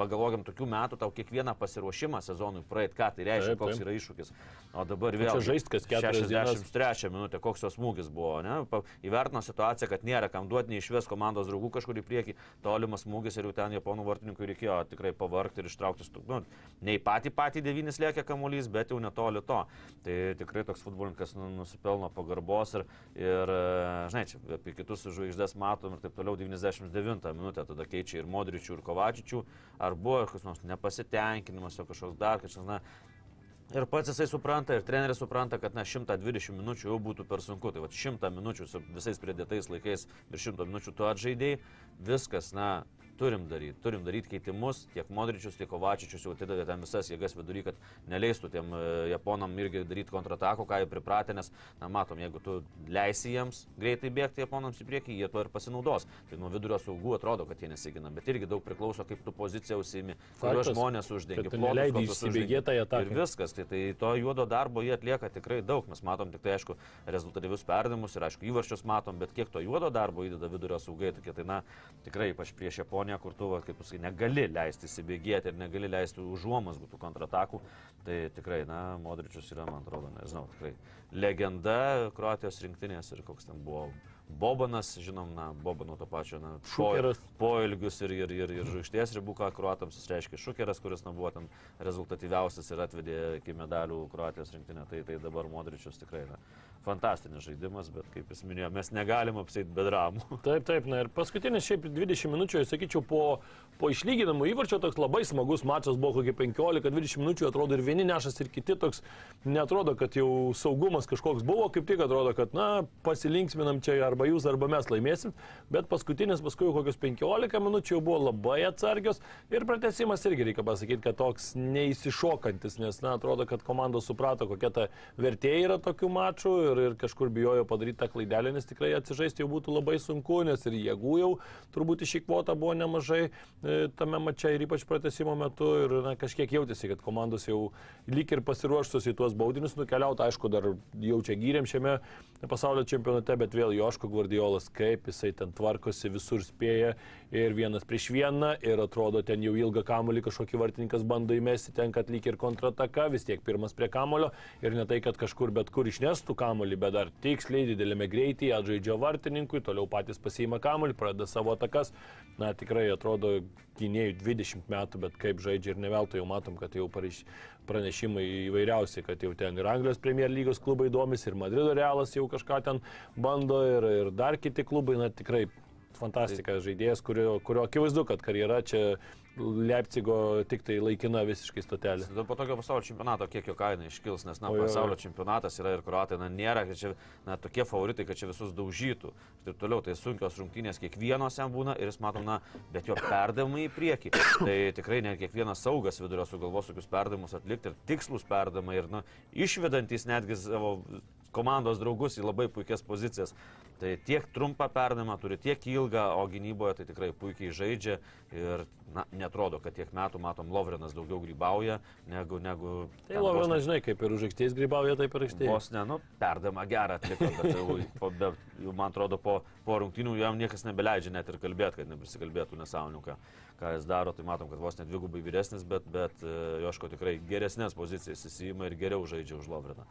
B: na, pagalvojam, tokių metų tau kiekvieną pasiruošimą sezonui praeit, ką tai reiškia, taip, koks taip. yra iššūkis. O dabar vėl.
A: Čia žaist kas
B: 63 minutė, koks jos smūgis buvo. Ne? Įvertino situaciją, kad nėra kam duoti neišves komandos draugų kažkur į priekį, tolimas smūgis ir jau ten japonų vartininkui reikėjo tikrai pavarkti ir ištraukti, nu, ne į patį patį devynis lėkia kamuolys, bet jau netoli to. Tai tikrai toks futbolininkas nu, nusipelno pagarbos ir, ir žinai, čia apie kitus žvaigždės matom ir taip toliau 99 minutę tada keičia ir Modričių, ir Kovačičių. Ar buvo kažkoks nors nepasitenkinimas, o kažkoks dar kažkas, na, Ir pats jisai supranta, ir treneris supranta, kad na 120 minučių jau būtų per sunku. Tai va 100 minučių su visais pridėtais laikais ir 100 minučių tu atžaidėjai, viskas, na, turim daryti, turim daryti keitimus, tiek Modričius, tiek Kovačičius jau atidavė ten visas jėgas vidury, kad neleistų tiem e, Japonam irgi daryti kontratakų, ką jie pripratę, nes, na, matom, jeigu tu leisi jiems greitai bėgti Japonams į priekį, jie to ir pasinaudos. Tai nuo vidurio saugų atrodo, kad jie nesigina, bet irgi daug priklauso, kaip tu poziciją užsimi, kuriuos žmonės uždengia,
A: plotus įsibėgėtą
B: ataką. Ir viskas, tai, tai to juodo darbo jie atlieka tikrai daug, mes matom tik tai, aišku, rezultatyvius perdavimus ir, aišku, įvarčius matom, bet kiek to juodo darbo įdeda vidurio saugai, tokie, tai, na, tikrai ypač prieš Japoniją Japoniją, kur tu, va, kaip pasakai, negali leisti įsibėgėti ir negali leisti užuomas būtų kontratakų, tai tikrai, na, Modričius yra, man atrodo, nežinau, tikrai legenda Kroatijos rinktinės ir koks ten buvo Bobanas, žinom, na, Bobano to pačio, na,
A: šukeras.
B: Poilgius ir, ir, ir, ir žvaigždės ribų, ką kruatams jis reiškia šukeras, kuris, na, buvo ten rezultatyviausias ir atvedė iki medalių Kroatijos rinktinę, tai, tai dabar Modričius tikrai, na, fantastinis žaidimas, bet kaip jūs minėjote, mes negalim apsėti be dramų.
A: Taip, taip, na ir paskutinis šiaip 20 minučių, sakyčiau, po, po išlyginamų įvarčio toks labai smagus mačas buvo kokie 15-20 minučių, atrodo ir vieni nešas, ir kiti toks, netrodo, kad jau saugumas kažkoks buvo, kaip tik atrodo, kad, na, pasilinksminam čia arba jūs, arba mes laimėsim, bet paskutinis paskui kokius 15 minučių jau buvo labai atsargios ir pratesimas irgi reikia pasakyti, kad toks neįsišokantis, nes, na, atrodo, kad komandos suprato, kokia ta vertė yra tokių mačų ir, ir kažkur bijojo padaryti tą klaidelę, nes tikrai atsižaisti jau būtų labai sunku, nes ir jėgų jau turbūt išikvota buvo nemažai e, tame mače ir ypač pratesimo metu. Ir na, kažkiek jautėsi, kad komandos jau lyg ir pasiruoštus į tuos baudinius nukeliauti, aišku, dar jaučia gyrėm šiame pasaulio čempionate, bet vėl Joško Guardiolas, kaip jisai ten tvarkosi, visur spėja ir vienas prieš vieną ir atrodo ten jau ilgą kamolį kažkokį vartininkas bando įmesti, ten kad lyg ir kontrataka, vis tiek pirmas prie kamolio ir ne tai, kad kažkur bet kur išnestų kamolį, bet dar tiksliai didelėme greityje atžaidžia vartininkui, toliau patys pasiima kamolį, pradeda savo atakas. Na tikrai atrodo gynėjų 20 metų, bet kaip žaidžia ir ne veltui jau matom, kad jau pareiš, pranešimai įvairiausi, kad jau ten ir Anglijos Premier lygos klubai domisi, ir Madrido Realas jau kažką ten bando, ir, ir dar kiti klubai, na tikrai fantastika žaidėjas, kurio, kurio akivaizdu, kad karjera čia Leipzigo tik tai laikina visiškai stotelė.
B: Tada po tokio pasaulio čempionato kiek jo kaina iškils, nes, na,
A: O
B: pasaulio čempionatas yra ir kruatai, na, nėra, kad čia, na, tokie favoritai, kad čia visus daužytų. Ir taip toliau, tai sunkios rungtynės kiekvienos jam būna ir jis, matom, na, bet jo perdavimai į priekį. Tai tikrai ne kiekvienas saugas vidurio sugalvos tokius perdavimus atlikti ir tikslus perdavimai ir, na, išvedantis netgi savo komandos draugus į labai puikias pozicijas. Tai tiek trumpą perdavimą turi, tiek ilgą, o gynyboje tai tikrai puikiai žaidžia ir, na, netrodo, kad tiek metų, matom, Lovrenas daugiau grybauja negu... negu
A: Tai
B: ten vos
A: Lovrenas, žinai, kaip ir už aikštės grybauja, taip ir aikštėje.
B: Vos ne, nu, perdama gerą atliko, bet jau, po, be, jau man atrodo, po, po rungtynių jam niekas nebeleidžia net ir kalbėti, kad neprisikalbėtų nesąmonų, ką, jis daro. Tai matom, kad vos net dvigubai vyresnis, bet, bet e, Joško tikrai geresnės pozicijas įsijima ir geriau žaidžia už Lovreną.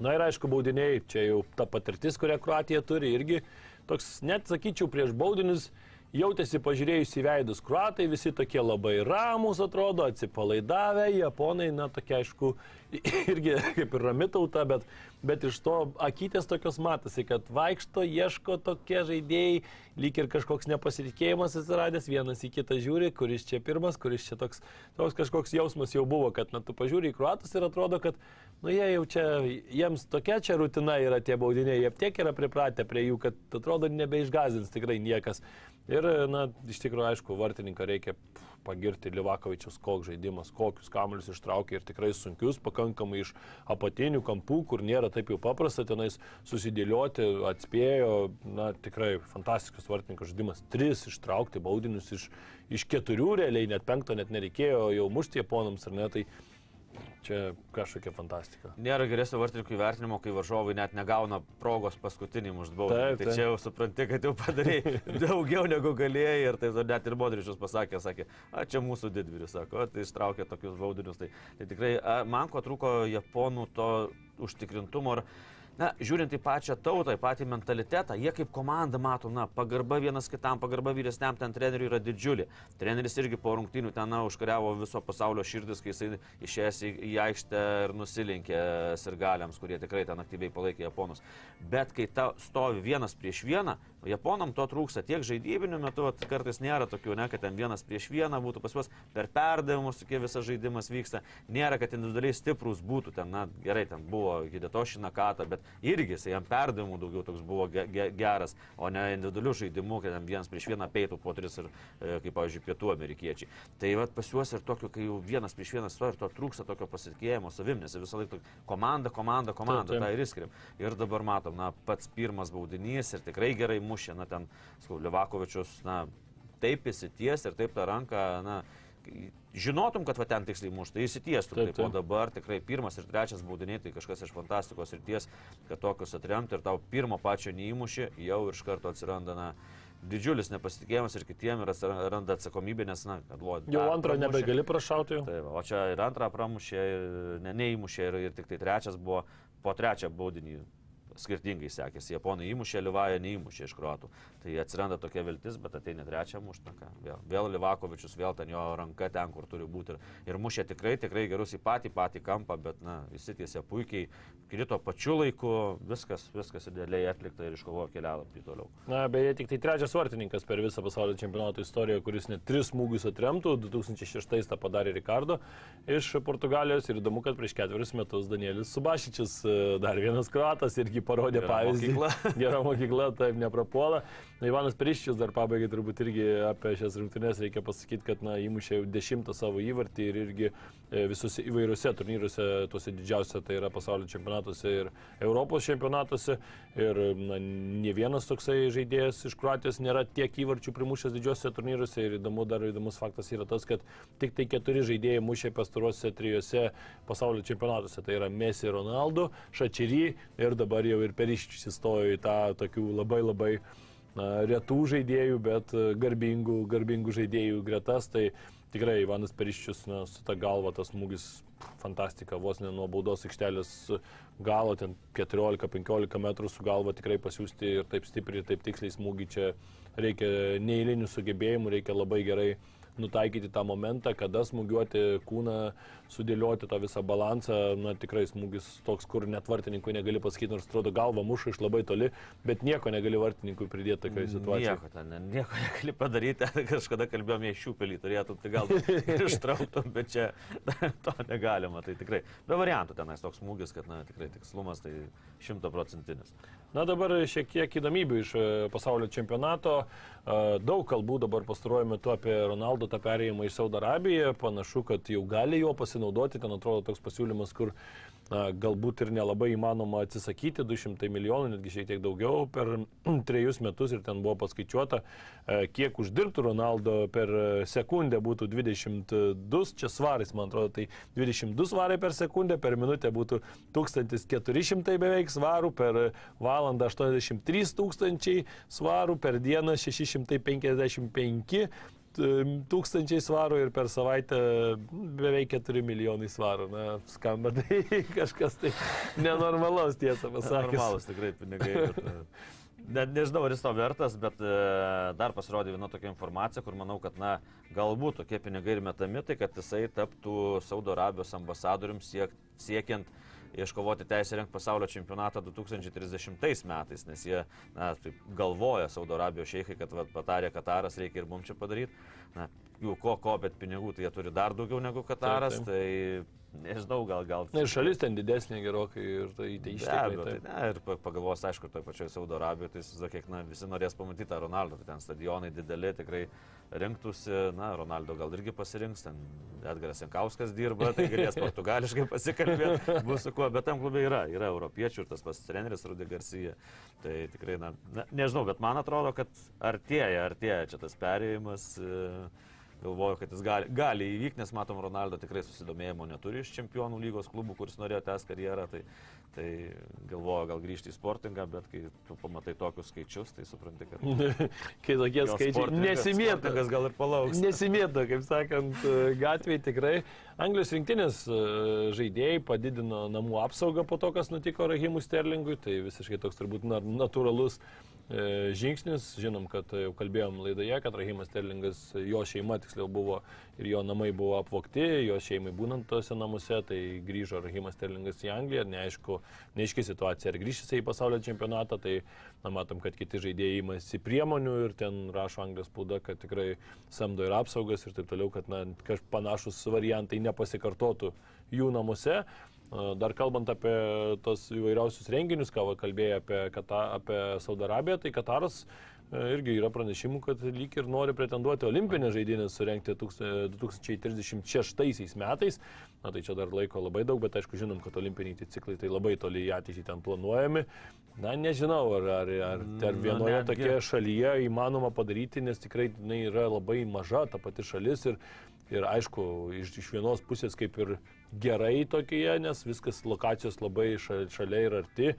A: Na ir aišku, baudiniai, čia jau ta patirtis, kurią Kroatija turi, irgi toks, net sakyčiau, prieš baudinius jautėsi pažiūrėjus į veidus. Kroatai visi tokie labai ramus atrodo, atsipalaidavę, japonai, na tokie aišku, irgi kaip ir rami tauta, bet, bet iš to akytės tokios matosi, kad vaikšto, ieško tokie žaidėjai, lyg ir kažkoks nepasitikėjimas atsiradęs, vienas į kitą žiūri, kuris čia pirmas, kuris čia toks, toks kažkoks jausmas jau buvo, kad, na, tu pažiūri į kruatus ir atrodo, kad, nu, jie jau čia, jiems tokia čia rutina yra tie baudiniai, jie tiek yra pripratę prie jų, kad atrodo nebeišgazins tikrai niekas. Ir, na, iš tikrųjų, aišku, vartininką reikia pagirti Livakovičius, koks žaidimas, kokius kamuolius ištraukė ir tikrai sunkius, pakankamai iš apatinių kampų, kur nėra taip jau paprasta tenais susidėlioti, atspėjo, na, tikrai fantastiškas vartininko žaidimas. Tris ištraukti baudinius iš, iš keturių realiai, net penkto net nereikėjo jau mušti japonams ar ne, tai čia kažkokia fantastika.
B: Nėra geresnio vartininkų įvertinimo, kai varžovai net negauna progos paskutinį užbaudimą. Tai
A: taip.
B: čia jau supranti, kad jau padarėjai daugiau negu galėjai ir tai net ir Modričius pasakė, sakė, a čia mūsų didvyris, sako, tai ištraukė tokius baudinius. Tai, tai tikrai a, man ko trūko japonų to užtikrintumo ir Na, žiūrint į pačią tautą, į patį mentalitetą, jie kaip komanda mato, na, pagarba vienas kitam, pagarba vyresniam ten treneriui yra didžiulė. Treneris irgi po rungtynių ten, na, užkariavo viso pasaulio širdis, kai jisai išėjęs į, į aikštę ir nusilinkė sirgaliams, kurie tikrai ten aktyviai palaikė japonus. Bet kai ta stovi vienas prieš vieną, japonam to trūksta tiek žaidybiniu metu, vat kartais nėra tokių, ne, kad ten vienas prieš vieną būtų pas juos per perdavimus, tokie visas žaidimas vyksta, nėra, kad individualiai stiprus būtų, ten, na, gerai, ten buvo Hidetoši Nakata, bet irgi jisai jam perdavimų daugiau toks buvo ge ge geras, o ne individualių žaidimų, kad ten vienas prieš vieną peitų po tris ir, e, kaip, pavyzdžiui, pietų amerikiečiai. Tai vat pas juos ir tokio, kai jau vienas prieš vieną stovi ir to trūksta tokio pasitikėjimo savim, nes visą laiką komanda, komanda, komanda, tą ir išskiriam. Ir dabar matom, na, pats pirmas baudinys ir tikrai gerai mušė, na, ten, skau, Livakovičius, na, taip įsities ir taip tą ranką, na, žinotum, kad va ten tiksliai mušta, įsitiestum.
A: Taip,
B: Taip, taip. O dabar tikrai pirmas ir trečias baudiniai, tai kažkas iš fantastikos ir ties, kad tokius atremti ir tau pirmo pačio neįmušė, jau iš karto atsiranda, na, didžiulis nepasitikėjimas ir kitiems ir atsiranda atsakomybė, nes, na, kad buvo.
A: Jau antrą nebegali prašauti.
B: Taip, o čia ir antrą pramušė, ir ne, neįmušė ir, ir tik tai trečias buvo po trečią baudinį. Skirtingai sekėsi. Japonai įmušė, Livaja neįmušė iš kruatų. Tai atsiranda tokia viltis, bet ateina trečią muštaką. Vėl, vėl Livakovičius, vėl ten jo ranka ten, kur turi būti. Ir, ir mušė tikrai, tikrai gerus į patį, patį kampą, bet, na, įsitiesė puikiai, krito pačiu laiku, viskas, viskas idealiai atlikta ir iškovojo kelialapį toliau.
A: Na, beje, tik tai trečias vartininkas per visą pasaulio čempionato istoriją, kuris net tris smūgius atremtų. 2006 tą padarė Ricardo iš Portugalijos ir įdomu, kad prieš ketverius metus Danielis Subašičius, e, dar vienas kruatas, irgi parodė
B: Gera
A: pavyzdį.
B: mokykla.
A: Gera mokykla, taip neprapuola. Na, Ivanas Priščius dar pabaigai turbūt irgi apie šias rungtynes reikia pasakyti, kad na, įmušė jau dešimtą savo įvartį ir irgi e, visose įvairiuose turnyruose, tuose didžiausiuose, tai yra pasaulio čempionatuose ir Europos čempionatuose. Ir na, ne vienas toksai žaidėjas iš Kroatijos nėra tiek įvarčių primušęs didžiosiuose turnyruose. Ir įdomu, dar įdomus faktas yra tas, kad tik tai keturi žaidėjai mušė pastaruosiuose trijose pasaulio čempionatuose. Tai yra Messi, Ronaldo, Šačyry ir dabar jau ir Periščius įstojo į tą tokių labai labai na, retų žaidėjų, bet e, garbingų, garbingų žaidėjų gretas. Tai tikrai Ivanas Periščius na, su ta galva tas smūgis fantastika, vos ne nuo baudos aikštelės galo, ten 14-15 metrų su galva tikrai pasiūsti ir taip stipriai, ir taip tiksliai smūgį čia reikia neįlinių sugebėjimų, reikia labai gerai nutaikyti tą momentą, kada smūgiuoti kūną, sudėlioti tą visą balansą. Na tikrai smūgis toks, kur net vartininkui negali pasakyti, nors atrodo galva muša iš labai toli, bet nieko negali vartininkui pridėti tokioje situacijoje.
B: Nieko ten, ne- nieko negali padaryti, kažkada kalbėjome iš šių pelį, turėtum, tai gal ir ištrauktum, bet čia to negalima, tai tikrai. Be variantų tenais toks smūgis, kad, na, tikrai tikslumas tai šimtaprocentinis.
A: Na dabar šiek tiek įdomybių iš e, pasaulio čempionato. E, Daug kalbų dabar pastaruoju metu apie Ronaldo tą perėjimą į Saudo Arabiją. Panašu, kad jau gali jo pasinaudoti. Ten atrodo toks pasiūlymas, kur na, galbūt ir nelabai įmanoma atsisakyti 200 milijonų, netgi šiek tiek daugiau per trejus metus ir ten buvo paskaičiuota, e, kiek uždirbtų Ronaldo per sekundę būtų 22, čia svarais, man atrodo, tai 22 svarai per sekundę, per minutę būtų 1400 beveik svarų, per valandą 83 tūkstančiai svarų, per dieną 655 tūkstančiai svarų ir per savaitę beveik 4 milijonai svarų. Na, skamba tai kažkas tai nenormalaus, tiesą pasakius.
B: Normalus tikrai pinigai. bet, e, Net nežinau, ar jis to vertas, bet e, dar pasirodė viena tokia informacija, kur manau, kad, na, galbūt tokie pinigai ir metami, tai kad jisai taptų Saudo Arabijos ambasadorium siek, siekiant iškovoti teisę rengti pasaulio čempionatą 2030 metais, nes jie, na, galvoja Saudo Arabijos šeikai, kad va, patarė Kataras, reikia ir mums čia padaryti. Na, jų ko, ko, bet pinigų tai jie turi dar daugiau negu Kataras,
A: Taip,
B: tai nežinau, gal gal.
A: Na ir šalis ten didesnė gerokai ir tai, tai ištekliai.
B: tai
A: taip.
B: ne, ir pa- pagalvos, aišku, toje pačioje Saudo Arabijoje, tai įsivaizduok, kiek na, visi norės pamatyti tą Ronaldo, tai ten stadionai dideli, tikrai rinktųsi, na, Ronaldo gal irgi pasirinks, ten Edgaras Jankauskas dirba, tai galės portugališkai pasikalbėti, bus su kuo, bet tam klube yra, yra europiečių ir tas pats treneris Rudė Garcija. Tai tikrai, na, na, nežinau, bet man atrodo, kad artėja, artėja čia tas perėjimas. E, Galvoju, kad jis gali, gali įvykti, nes matom, Ronaldo tikrai susidomėjimo neturi iš čempionų lygos klubų, kuris norėjo tęs karjerą. Tai, tai galvoju, gal grįžti į sportingą, bet kai tu pamatai tokius skaičius, tai supranti, kad...
A: Kai tokie skaičiai nesimėta.
B: sportininkas gal ir palauks.
A: Nesimėta, kaip sakant, gatvėje tikrai. Anglijos rinktinės e, žaidėjai padidino namų apsaugą po to, kas nutiko Rahimui Sterlingui. Tai visiškai toks turbūt na- natūralus e, žingsnis. Žinom, kad jau kalbėjom laidoje, kad Rahimas Sterlingas, jo šeima tiksliau buvo ir jo namai buvo apvokti, jo šeimai būnant tose namuose, tai grįžo Rahimas Sterlingas į Angliją neaišku, neaiški situacija, ar grįžys į pasaulio čempionatą, tai na, matom, kad kiti žaidėjai imasi priemonių ir ten rašo Anglijos spauda, kad tikrai samdo ir apsaugas ir taip toliau, kad na, panašus variantai nepasikartotų jų namuose. Dar kalbant apie tos įvairiausius renginius, ką kalbėjai apie, Kata, apie Saudo Arabiją, tai Kataras e, irgi yra pranešimų, kad lyg ir nori pretenduoti olimpinės žaidynės surenkti tūks- 2036 metais. Na tai čia dar laiko labai daug, bet aišku žinom, kad olimpiniai ciklai tai labai toli į ateitį ten planuojami. Na nežinau, ar, ar, ar, ar
B: Nu,
A: vienoje tokioje šalyje įmanoma padaryti, nes tikrai jinai yra labai maža ta pati šalis ir, ir aišku, iš, iš vienos pusės kaip ir gerai tokioje, nes viskas lokacijos labai ša- šalia ir arti,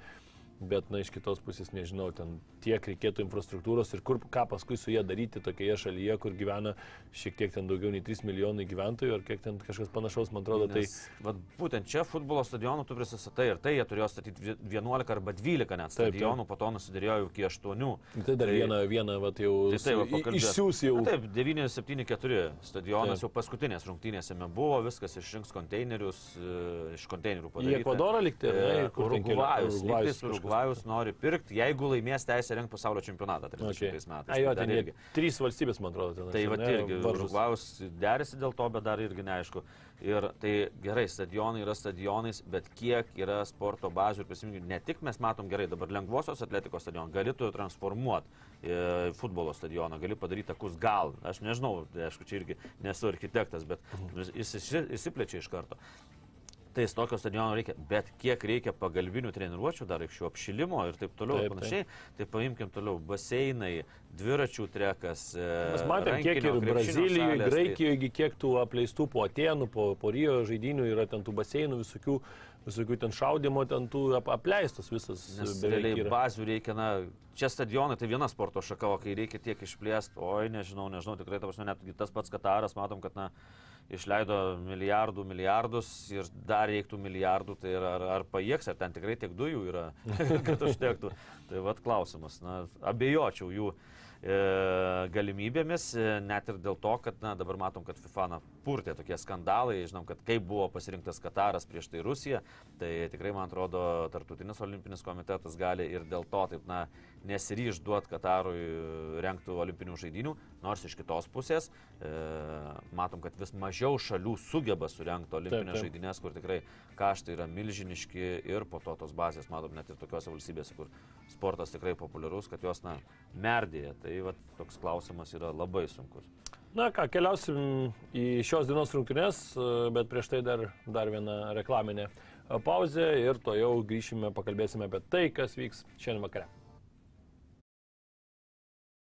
A: bet na iš kitos pusės nežinau, ten tiek reikėtų infrastruktūros ir kur, ką paskui su jie daryti tokioje šalyje, kur gyvena šiek tiek ten daugiau nei 3 milijonai gyventojų, ar kiek ten kažkas panašaus, man atrodo, tai...
B: Nes, vat, būtent čia futbolo stadionų tu prisistatai ir tai jie turėjo statyti vie- 11 arba 12 net stadionų, po to nusidėrėjo iki 8.
A: Tai dar vieną, vieną vat, jau
B: Tai taip, va,
A: su- i-
B: pakalbėt.
A: išsiųs jau.
B: Na, taip, 974 stadionas
A: Taip.
B: jau paskutinės rungtynėse buvo, viskas išrinks konteinerius, e, iš konteinerių
A: Į
B: padaryta.
A: Ekvadorą likti, ne?
B: E,
A: kur ten keli-
B: Urugvajus,
A: Urugvajus
B: nori pirkti, jeigu laimės teisę rengti pasaulio čempionatą 30
A: Okay.
B: metais.
A: A, jo,
B: Tai
A: ten irgi. Trys valstybės, man atrodo, ten.
B: Tai va irgi Urugvajus derisi dėl to, bet dar irgi neaišku. Ir tai gerai, stadionai yra stadionais, bet kiek yra sporto bazių ir prisiminkime, ne tik mes matom gerai, dabar lengvosios atletikos stadioną, gali tu transformuoti e, futbolo stadioną, gali padaryti takus gal. Aš nežinau, tai aišku, čia irgi nesu architektas, bet jis išsi- išsiplečia iš karto. Tai tokio stadiono reikia, bet kiek reikia pagalbinių treniruočių, dar iš jų apšilimo ir taip toliau
A: Taip,
B: ir panašiai. Tai paimkim toliau baseinai, dviračių trekas. e,
A: Mes matėm, kiek ir Brazilijoje,
B: salės, tai-
A: Graikijoje, kiek tų apleistų po Atenų, po, po Rio žaidinių yra ten tų baseinų, visokių, visokių ten šaudimo, ten tų ap, apleistas visas.
B: Realiai bazių reikia, na, čia stadionai tai viena sporto šaka, o kai reikia tiek išplėsti, oi, nežinau, nežinau, tikrai, ta prasme, net tas pats Kataras, matom, kad, na, išleido milijardų, milijardus ir dar reiktų milijardų, tai ar, ar, pajėgs, ar ten tikrai tiek dujų yra, kad užtektų. Tai vad klausimas, na, abejočiau jų e, galimybėmis, e, net ir dėl to, kad na, dabar matom, kad FIFA na, purtė tokie skandalai, žinom, kad kaip buvo pasirinktas Kataras prieš tai Rusija, tai tikrai man atrodo, Tartutinis olimpinis komitetas gali ir dėl to taip, na, nesiryž duoti Katarui renktų olimpinių žaidinių, nors iš kitos pusės e, matom, kad vis mažiau šalių sugeba surenkti olimpinės žaidynės, kur tikrai kaštai yra milžiniški ir po to tos bazės matom net ir tokiuose valstybėse, kur sportas tikrai populiarus, kad jos, na, merdėja. Tai va, toks klausimas yra labai sunkus.
A: Na ką, keliausim į šios dienos rungtynės, bet prieš tai dar, dar viena reklaminė pauzė ir to jau grįšime, pakalbėsime apie tai, kas vyks šiandien vakare.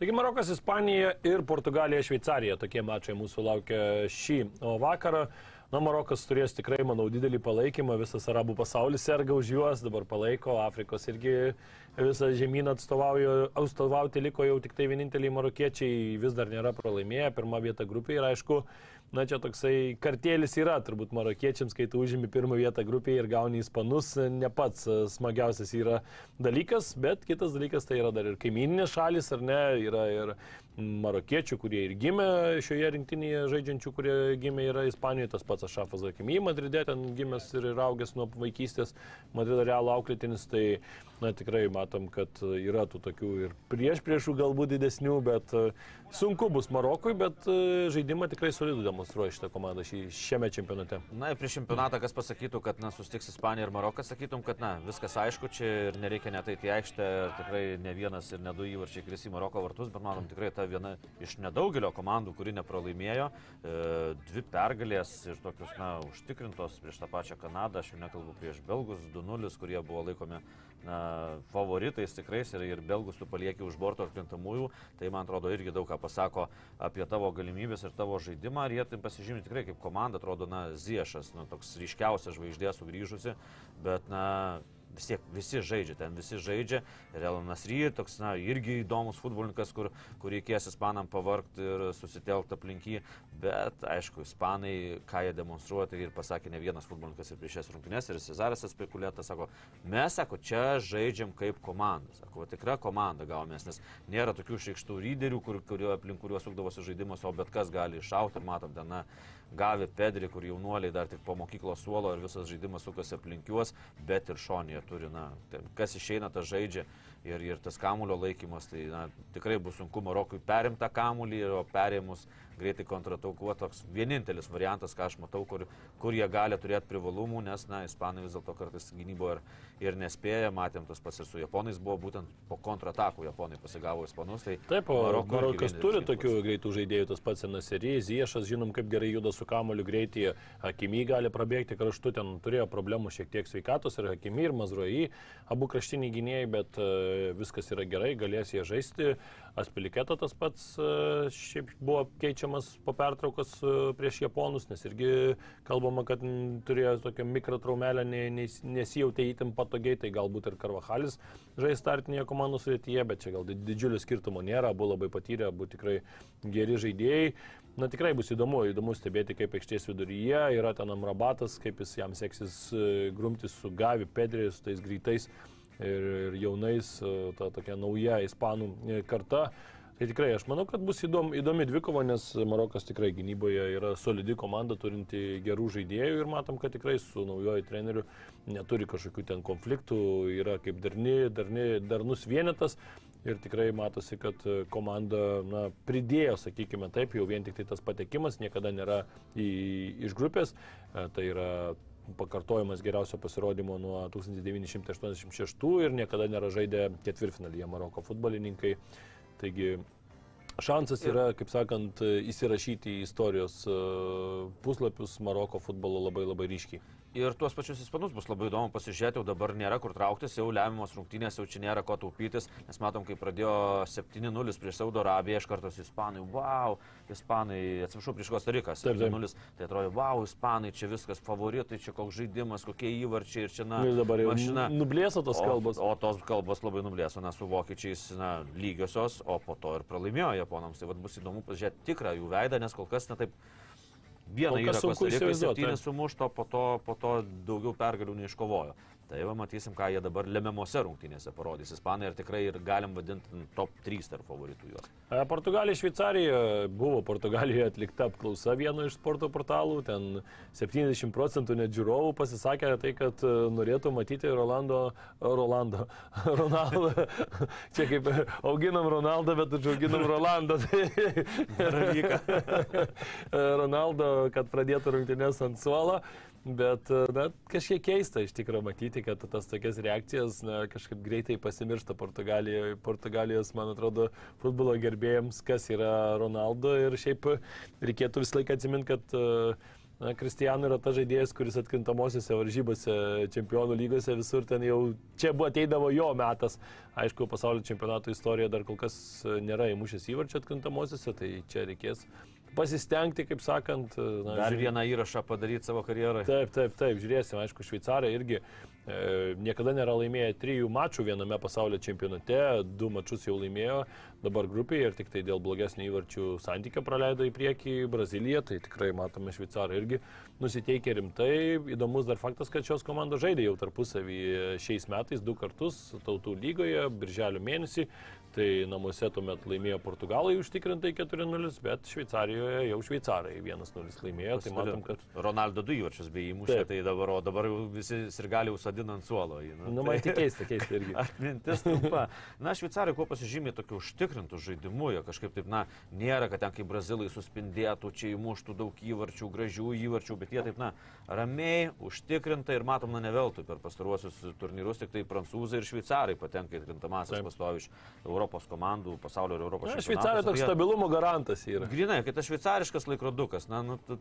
A: Taigi Marokas, Ispanija ir Portugalija, Šveicarija. Tokie mačai mūsų laukia šį vakarą. Na, Marokas turės tikrai, manau, didelį palaikymą, visas arabų pasaulis serga už juos, dabar palaiko, Afrikos irgi visą žemyną atstovauti liko jau tik tai vieninteliai marokiečiai, vis dar nėra pralaimėję, pirmą vietą grupėje ir aišku, na čia toksai kartėlis yra, turbūt marokiečiams, kai tu užimi pirmą vietą grupėje ir gauni ispanus, ne pats smagiausias yra dalykas, bet kitas dalykas tai yra dar ir kaimininės šalis, ar ne, yra ir marokiečių, kurie ir gimė šioje rinktinėje žaidžiančių, kurie gimė yra Ispanijoje, tas pats Ašafas Zakimy, Madride ten gimęs ir augęs nuo vaikystės, Madrido Realo auklėtinis, tai na, tikrai matom, kad yra tų tokių ir prieš priešų galbūt didesnių, bet sunku bus Marokui, bet žaidimą tikrai solidų demonstruoja šitą komandą šį, šiame čempionate.
B: Na ir prieš čempionatą, kas pasakytų, kad na, sustiks Ispanija ir Marokas, sakytum, kad na, viskas aišku, čia ir nereikia net į aikštę, tikrai ne vienas ir ne du įvarčiai kris į Maroko vartus, bet manom tikrai ta viena iš nedaugelio komandų, kuri nepralaimėjo. E, dvi pergalės ir tokius, na, užtikrintos prieš tą pačią Kanadą, aš jau nekalbu prieš Belgus 2-0, kurie buvo laikomi na, favoritais tikrais ir, ir Belgus tu palieki už borto atkrintamųjų, tai man atrodo irgi daug ką pasako apie tavo galimybės ir tavo žaidimą. Ir jie tai pasižymė tikrai kaip komanda, atrodo, na, Ziešas, na, toks ryškiausias žvaigždė sugrįžusi, bet, na, vis tiek visi žaidžia, ten visi žaidžia. Ir Elonas Ry, toks, na, irgi įdomus futbolininkas, kur, kur reikės ispanam pavarkti ir susitelkti aplink jį. Bet, aišku, ispanai, ką jie demonstruoja, tai ir pasakė ne vienas futbolininkas ir prieš šias rungtynes, ir Cezaras spekuliuota, sako, mes, sako, čia žaidžiam kaip komanda. Sako, tikra komanda gavomės, nes nėra tokių išreikštų lyderių, kur, kurio, aplink kuriuos sukdavosi žaidimas, o bet kas gali iššauti matom ten, na, gavę Pedri, kur jaunuoliai dar tik po mokyklos suolo ir visas žaidimas sukasi aplink juos, bet ir šonėje turi, na, kas išeina, tas žaidžia ir, ir tas kamulio laikymas, tai na, tikrai bus sunku Marokui perimti tą kamulį, o perėmus greitai kontratakuoti toks vienintelis variantas, ką aš matau, kur, kur jie gali turėti privalumų, nes, na, ispanai vis dėlto kartais gynyboje ir, ir nespėja, matėm tas pats ir su japonais buvo, būtent po kontratakų japonai pasigavo ispanus. Tai
A: Taip, o Marokas turi tokių greitų žaidėjų, tas pats Senaserijas, Ziešas, žinom, kaip gerai juda su kamoliu greitį, Hakimy gali prabėgti kraštu, ten turėjo problemų šiek tiek sveikatos ir Hakimy ir Mazroji, abu kraštiniai gynėjai, bet uh, viskas yra gerai, galės jie žaisti. Aspiliketo tas pats uh, šiaip buvo keičiamas po pertraukos uh, prieš Japonus, nes irgi kalbama, kad turėjo tokią mikrotraumelę, ne, ne, nesijautė įtim patogiai, tai galbūt ir Karvahalis žais startinėje komandų sudėtyje, bet čia gal didžiulio skirtumo nėra, abu labai patyrę, abu tikrai geri žaidėjai. Na tikrai bus įdomu, įdomu stebėti, kaip aikštės viduryje yra ten Amrabatas, kaip jis jam seksis grumtis su Gavi, Pedri, su tais greitais ir, ir jaunais, ta tokia nauja ispanų karta. Tai tikrai aš manau, kad bus įdom, įdomi dvikova, nes Marokas tikrai gynyboje yra solidi komanda, turinti gerų žaidėjų ir matom, kad tikrai su naujoju treneriu neturi kažkokių ten konfliktų, yra kaip darni, darni, darnus vienetas. Ir tikrai matosi, kad e, komanda na, pridėjo, sakykime taip, jau vien tik tai tas patekimas niekada nėra į, iš grupės. E, Tai yra pakartojimas geriausio pasirodymo nuo 1986 ir niekada nėra žaidę ketvirtfinalyje Maroko futbolininkai. Taigi šansas yra, kaip sakant, įsirašyti į istorijos e, puslapius Maroko futbolo labai labai ryškiai.
B: Ir tuos pačius ispanus bus labai įdomu pasižiūrėti, jau dabar nėra kur trauktis, jau lemiamos rungtynės, jau čia nėra ko taupytis, nes matom, kai pradėjo 7-0 prieš Saudo Arabiją, iš karto ispanai, wow, ispanai, atsiprašau, prieš Kostariką,
A: Taip, taip.
B: 7-0, tai atrodo, wow, ispanai, čia viskas favoritai, čia koks žaidimas, kokie įvarčiai ir čia, na,
A: Ir dabar jau
B: mašina.
A: nublėso tos kalbos.
B: O, o tos kalbos labai nublėso, nes su vokiečiais na, lygiosios, o po to ir pralaimėjo japonams. Tai vat bus įdomu pažiūrėti tikrą jų veidą, nes kol kas netaip vieną
A: įsivaizduot,
B: septynis
A: taip.
B: sumušto, po to, po to daugiau pergalių neiškovojo. Tai va matysim, ką jie dabar lemiamose rungtynėse parodys. Ispanai ir tikrai ir galim vadinti top 3 tarp favoritų juos.
A: E, Portugalija, Šveicarija buvo Portugalijoje atlikta apklausa vieno iš sporto portalų, ten 70 procentų net žiūrovų pasisakė tai, kad e, norėtų matyti Rolando, Rolando, Ronaldo. Čia kaip auginam Ronaldą, bet užauginam Rolandą. Tai Ronaldo, kad pradėtų rungtynės ant suolo. Bet na, kažkiek keista iš tikrųjų matyti, kad tas tokias reakcijas na, kažkaip greitai pasimiršta Portugalijoje. Portugalijos, man atrodo, futbolo gerbėjams, kas yra Ronaldo. Ir šiaip reikėtų visą laiką atsiminti, kad e, na, Kristijanu yra ta žaidėjas, kuris atkrintamosiose varžybose, čempionų lygose visur ten jau čia buvo ateidavo jo metas. Aišku, pasaulio čempionato istorija dar kol kas nėra įmušęs įvarčio atkrintamosiose, tai čia reikės pasistengti, kaip sakant. e, Na,
B: Dar
A: žiūrė-
B: vieną įrašą padaryti savo karjerai.
A: Taip, taip, taip, žiūrėsim, aišku, šveicarai irgi e, niekada nėra laimėję trijų mačų viename pasaulio čempionate, du mačus jau laimėjo, dabar grupėje ir tik tai dėl blogesnio įvarčių santykio praleido į priekį Braziliją, tai tikrai matome šveicarai irgi nusiteikia rimtai. Įdomus dar faktas, kad šios komandos žaidė jau tarpusavį šiais metais du kartus tautų lygoje, birželio mėnesį. Tai namuose tuomet laimėjo Portugalai užtikrintai 4-0, bet Šveicarijoje jau šveicarai 1-0 laimėjo. Tai matom, kad
B: Ronaldo du įvarčius bei įmušė, tai dabar, o dabar visi sirgaliai užsadina ant suolo. jį,
A: Nu,
B: tai-
A: man tik keista, keista irgi.
B: Atmintis trumpa. Na, šveicarai kuo pasižymė tokiu užtikrintų žaidimu, jie kažkaip taip, na, nėra, kad ten kaip brazilai suspindėtų, čia įmuštų daug įvarčių, gražių įvarčių, bet jie taip, na, ramiai, užtikrintai ir matom, na, ne veltui per pastaruosius turnyrus, tik tai prancūzai ir šveicarai patenka į krintamasias
A: Taip.
B: Europos komandų, pasaulio ir Europos čempionatuose.
A: Šveicarija toks stabilumo garantas yra.
B: Grinai, kai tas šveicariškas laikrodukas, na, nu, tu,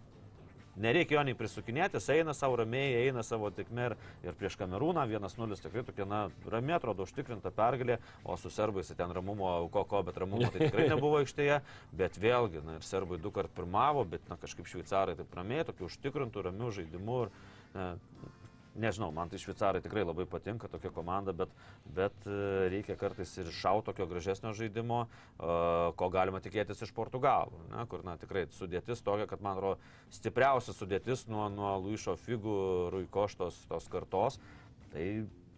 B: nereikia jo nei prisukinėti, jis eina savo ramiai, eina savo tikme ir, ir prieš Kamerūną 1-0 tikrai tokia, na, ramiai atrodo užtikrinta pergalė, o su serbais tai ten ramumo, ko, ko, bet ramumo tai tikrai nebuvo aikštėje, bet vėlgi, na, ir serbai du kart pirmavo, bet, na, kažkaip šveicarai taip ramiai, tokiu užtikrintų, ramių žaidimų ir, na, Nežinau, man tai šveicarai tikrai labai patinka tokia komanda, bet, bet e, reikia kartais ir šau tokio gražesnio žaidimo, e, ko galima tikėtis iš Portugalų, ne, kur na, tikrai sudėtis tokia, kad man atrodo stipriausia sudėtis nuo, nuo Luišo Figų, Ruikoštos tos kartos. Tai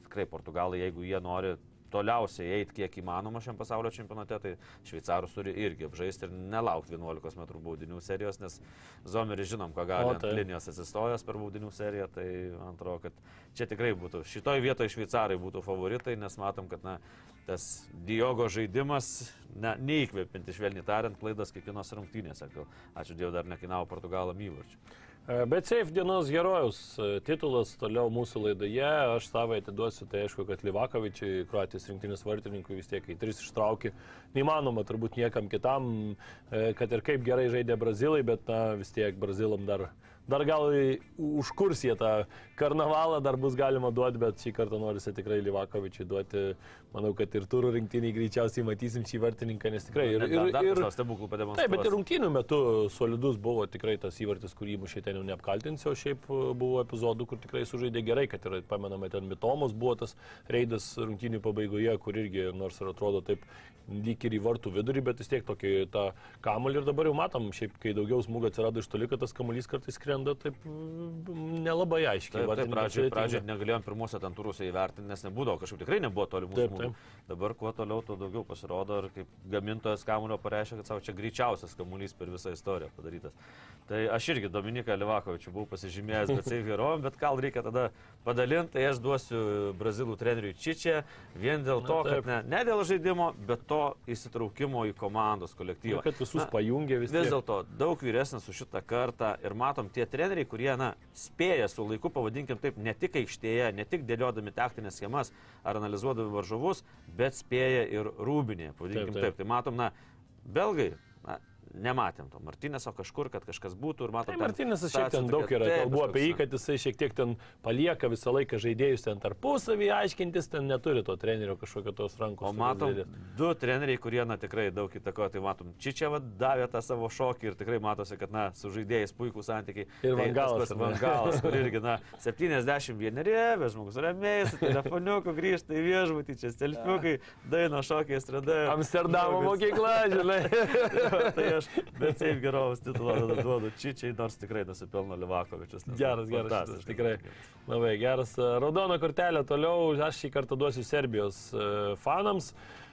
B: tikrai Portugalai, jeigu jie nori toliausiai eiti kiek įmanoma šiam pasaulio čempionate, tai šveicarus turi irgi apžaisti ir nelaukti 11 m baudinių serijos, nes Zomeris žinom, ką gali
A: O, taip.
B: linijos atsistojęs per baudinių seriją, tai man atrodo, kad čia tikrai būtų, šitoj vietoje šveicarai būtų favoritai, nes matom, kad na, tas Diogo žaidimas ne, neįkvėpinti, švelniai tariant, klaidas kiekvienos rungtynėse. Ačiū Dievui, dar nekainavo Portugalam įvarčių.
A: E, Bet Safe dienos herojus e, titulas toliau mūsų laidoje. Aš savo atiduosiu, tai aišku, kad Livakovičiui, Kroatijos rinktinės vartininkui vis tiek, kai tris ištrauki, neįmanoma turbūt niekam kitam, e, kad ir kaip gerai žaidė Brazilai, bet na, vis tiek Brazilam dar, dar gal užkurs jie tą karnavalą, dar bus galima duoti, bet šį kartą norisi tikrai Livakovičiui duoti. Manau, kad ir turų rinktiniai greičiausiai matysim šį vartininką, nes tikrai ir, ir, ir,
B: savo stebuklų
A: Taip, bet ir rungtynių metu solidus buvo tikrai tas įvartis, kurį mušė ten jau neapkaltinsi, o šiaip e, buvo epizodų, kur tikrai sužaidė gerai, kad ir pamename ten Mitomos buvo tas reidas rungtynių pabaigoje, kur irgi nors ir atrodo taip lyg ir į vartų vidurį, bet vis tiek tokį tą kamuolį ir dabar jau matom, šiaip kai daugiau smūgio atsirado iš toli, kad tas kamuolys kartais skrenda atsiranda taip nelabai aiškiai.
B: Taip, taip, pradžioje, pradžioje negalėjom pirmuose ten turuose įvertinti, nes nebūdavo kažkaip tikrai nebuvo tolimų
A: Taip.
B: Dabar kuo toliau, tuo daugiau pasirodo ir kaip gamintojas kamulio pareiškia, kad savo čia greičiausias kamuolys per visą istoriją padarytas. Tai aš irgi Dominiką Livakovičių buvau pasižymėjęs, bet save herojom, bet gal reikia tada padalinti, tai aš duosiu brazilų treneriui Čičią vien dėl
A: Na,
B: to,
A: taip.
B: kad ne, ne dėl žaidimo, bet to įsitraukimo į komandos kolektyvą.
A: kad visus
B: Na,
A: pajungia vis
B: Vis dėlto daug vyresnis už šitą kartą ir matom tie treneriai, kurie, na, spėja su laiku, pavadinkim taip, ne tik aikštėje, ne tik dėliodami taktinės schemas ar analizuodami varžovus, bet spėja ir rūbinėje, pavadinkim
A: Taip,
B: taip,
A: taip.
B: Tai matom, na, belgai, nematėm to Martinėso kažkur, kad kažkas būtų ir matom.
A: Tai šiaip ten
B: situacija
A: daug yra kalbų apie jį, kad jisai šiek tiek ten palieka visą laiką žaidėjus ten tarpusavį aiškintis, ten neturi to trenerio kažkokio tos rankos.
B: O matom du treneriai, kurie, na, tikrai daug įtakoja, tai matom, Čičia davė tą savo šokį ir tikrai matosi, kad, na, su žaidėjais puikūs santykiai.
A: Ir
B: tai
A: Van Galas,
B: tas pats
A: ar ne?
B: Van Galas, kur irgi, na, 71 rėvė, žmogus ramiai, su telefoniuku grįžta į viešbutį, čia stelfiukai, daino šokiai, strada.
A: Amsterdamo mokykla, žinai.
B: tai aš, bet taip gerovas titulą duodu Čičiai, nors tikrai nusipelno Livakovičius.
A: Geras, geras, šitas, tikrai. Labai geras. Raudona kortelė toliau, aš šį kartą duosiu Serbijos e, fanams.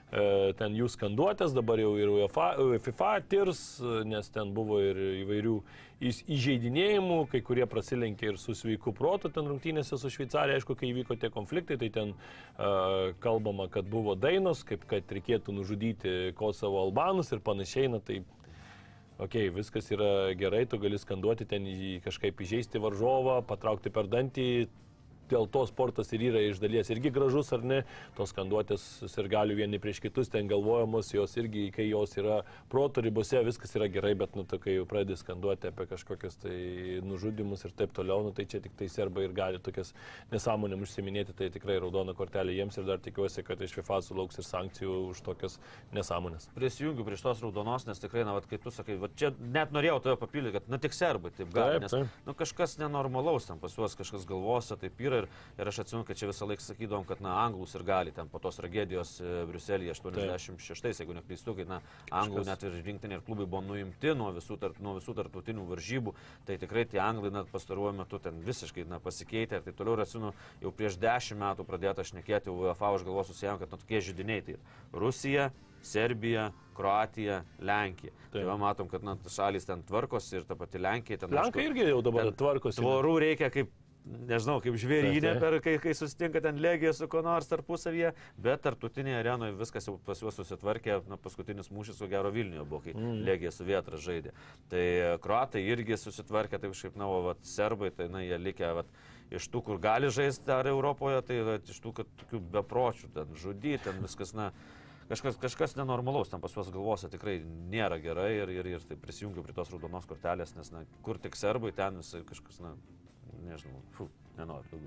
A: E, Ten jų skanduotės, dabar jau ir UEFA, e, FIFA tirs, e, nes ten buvo ir įvairių įžeidinėjimų, kai kurie prasilenkė ir su sveiku protu ten rungtynėse su Šveicarija, aišku, kai įvyko tie konfliktai, tai ten uh, kalbama, kad buvo dainos, kaip kad reikėtų nužudyti Kosovo albanus ir panašiai, na tai Ok, viskas yra gerai, tu gali skanduoti ten kažkaip įžeisti varžovą, patraukti per dantį. Dėl to sportas ir yra iš dalies irgi gražus, ar ne? Tos skanduotės ir galių vieni prieš kitus ten galvojamos, jos irgi, kai jos yra proto ribose, viskas yra gerai, bet, nu, tu, kai jau pradedi skanduoti apie kažkokius tai nužudimus ir taip toliau, nu, tai čia tik tai serbai ir gali tokias nesąmonėm užsiminėti, tai tikrai raudona kortelė jiems ir dar tikiuosi, kad iš FIFA sulauks ir sankcijų už tokias nesąmonės.
B: prisijungiu prie šitos raudonos, nes tikrai, na, vat, kaip tu sakai, va, čia net norėjau tave papildyti, kad, na, tik serbai taip gali,
A: Taip,
B: nes,
A: taip.
B: nu, kažkas nenormalaus ten pas juos, kažkas galvose taip yra ir, ir aš atsimenu, kad čia visą laiką sakydom, kad, na, anglus ir gali ten po tos tragedijos Briuselėje 86, jeigu neklystu, kai, na, anglų net ir rinktinė ir klubai buvo nuimti nuo visų, tarp, nuo visų tarptautinių varžybų, tai tikrai tie anglai net pastaruoju metu ten visiškai, na, pasikeitė ir taip toliau, ir atsimenu, jau prieš dešimt metų pradėta šnekėti UEFA už galvos susijęm, kad, na, tokie žydiniai, tai Rusija, Serbija, Kroatija, Lenkija. Tai va, matom, kad na, šalis ten tvarkosi ir ta pati Lenkija ten.
A: Lenkai irgi jau dabar tvarkosi.
B: Tvorų reikia kaip, nežinau, kaip žvėrynė, per, kai, kai susitinka ten legija su kuo nors tarpusavyje, bet tarptautinėje arenoje viskas jau pas juos susitvarkė, na, paskutinis mūšis su gero Vilniuje buvo, kai mm. legija su Vietra žaidė. Tai e, kruatai irgi susitvarkė, tai kažkaip, na, o vat, serbai, tai, na, jie likę, vat, iš tų, kur gali žaisti ar Europoje, tai vat, iš tų, kad tokių bepročių, ten žudyti, ten viskas, na, kažkas, kažkas nenormalaus, ten pas juos galvose tikrai nėra gerai ir, ir, ir tai prisijungiu prie tos raudonos kortelės, nes, na, kur tik serbai, ten visai kažkas, na, nežinau, fu, nenoriu.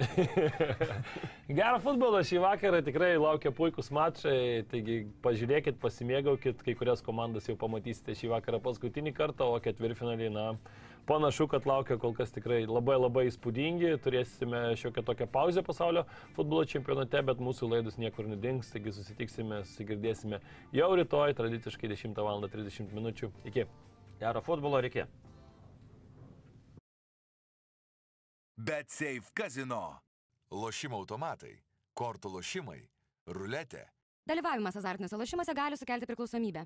A: Gerą futbolą šį vakarą tikrai laukia puikus mačai, taigi pažiūrėkit, pasimėgaukit, kai kurias komandas jau pamatysite šį vakarą paskutinį kartą, o ketvirtfinaliai, na, panašu, kad laukia kol kas tikrai labai labai įspūdingi, turėsime šiokią tokią pauzę pasaulio futbolo čempionate, bet mūsų laidos niekur nedings, taigi susitiksime, susigirdėsime jau rytoj, tradiciškai 10 val. 30 min. Iki.
B: Gero futbolo reikia.
C: Bet Safe Casino.
D: Lošimo automatai, kortų lošimai, ruletė.
E: Dalyvavimas azartiniuose lošimuose gali sukelti priklausomybę.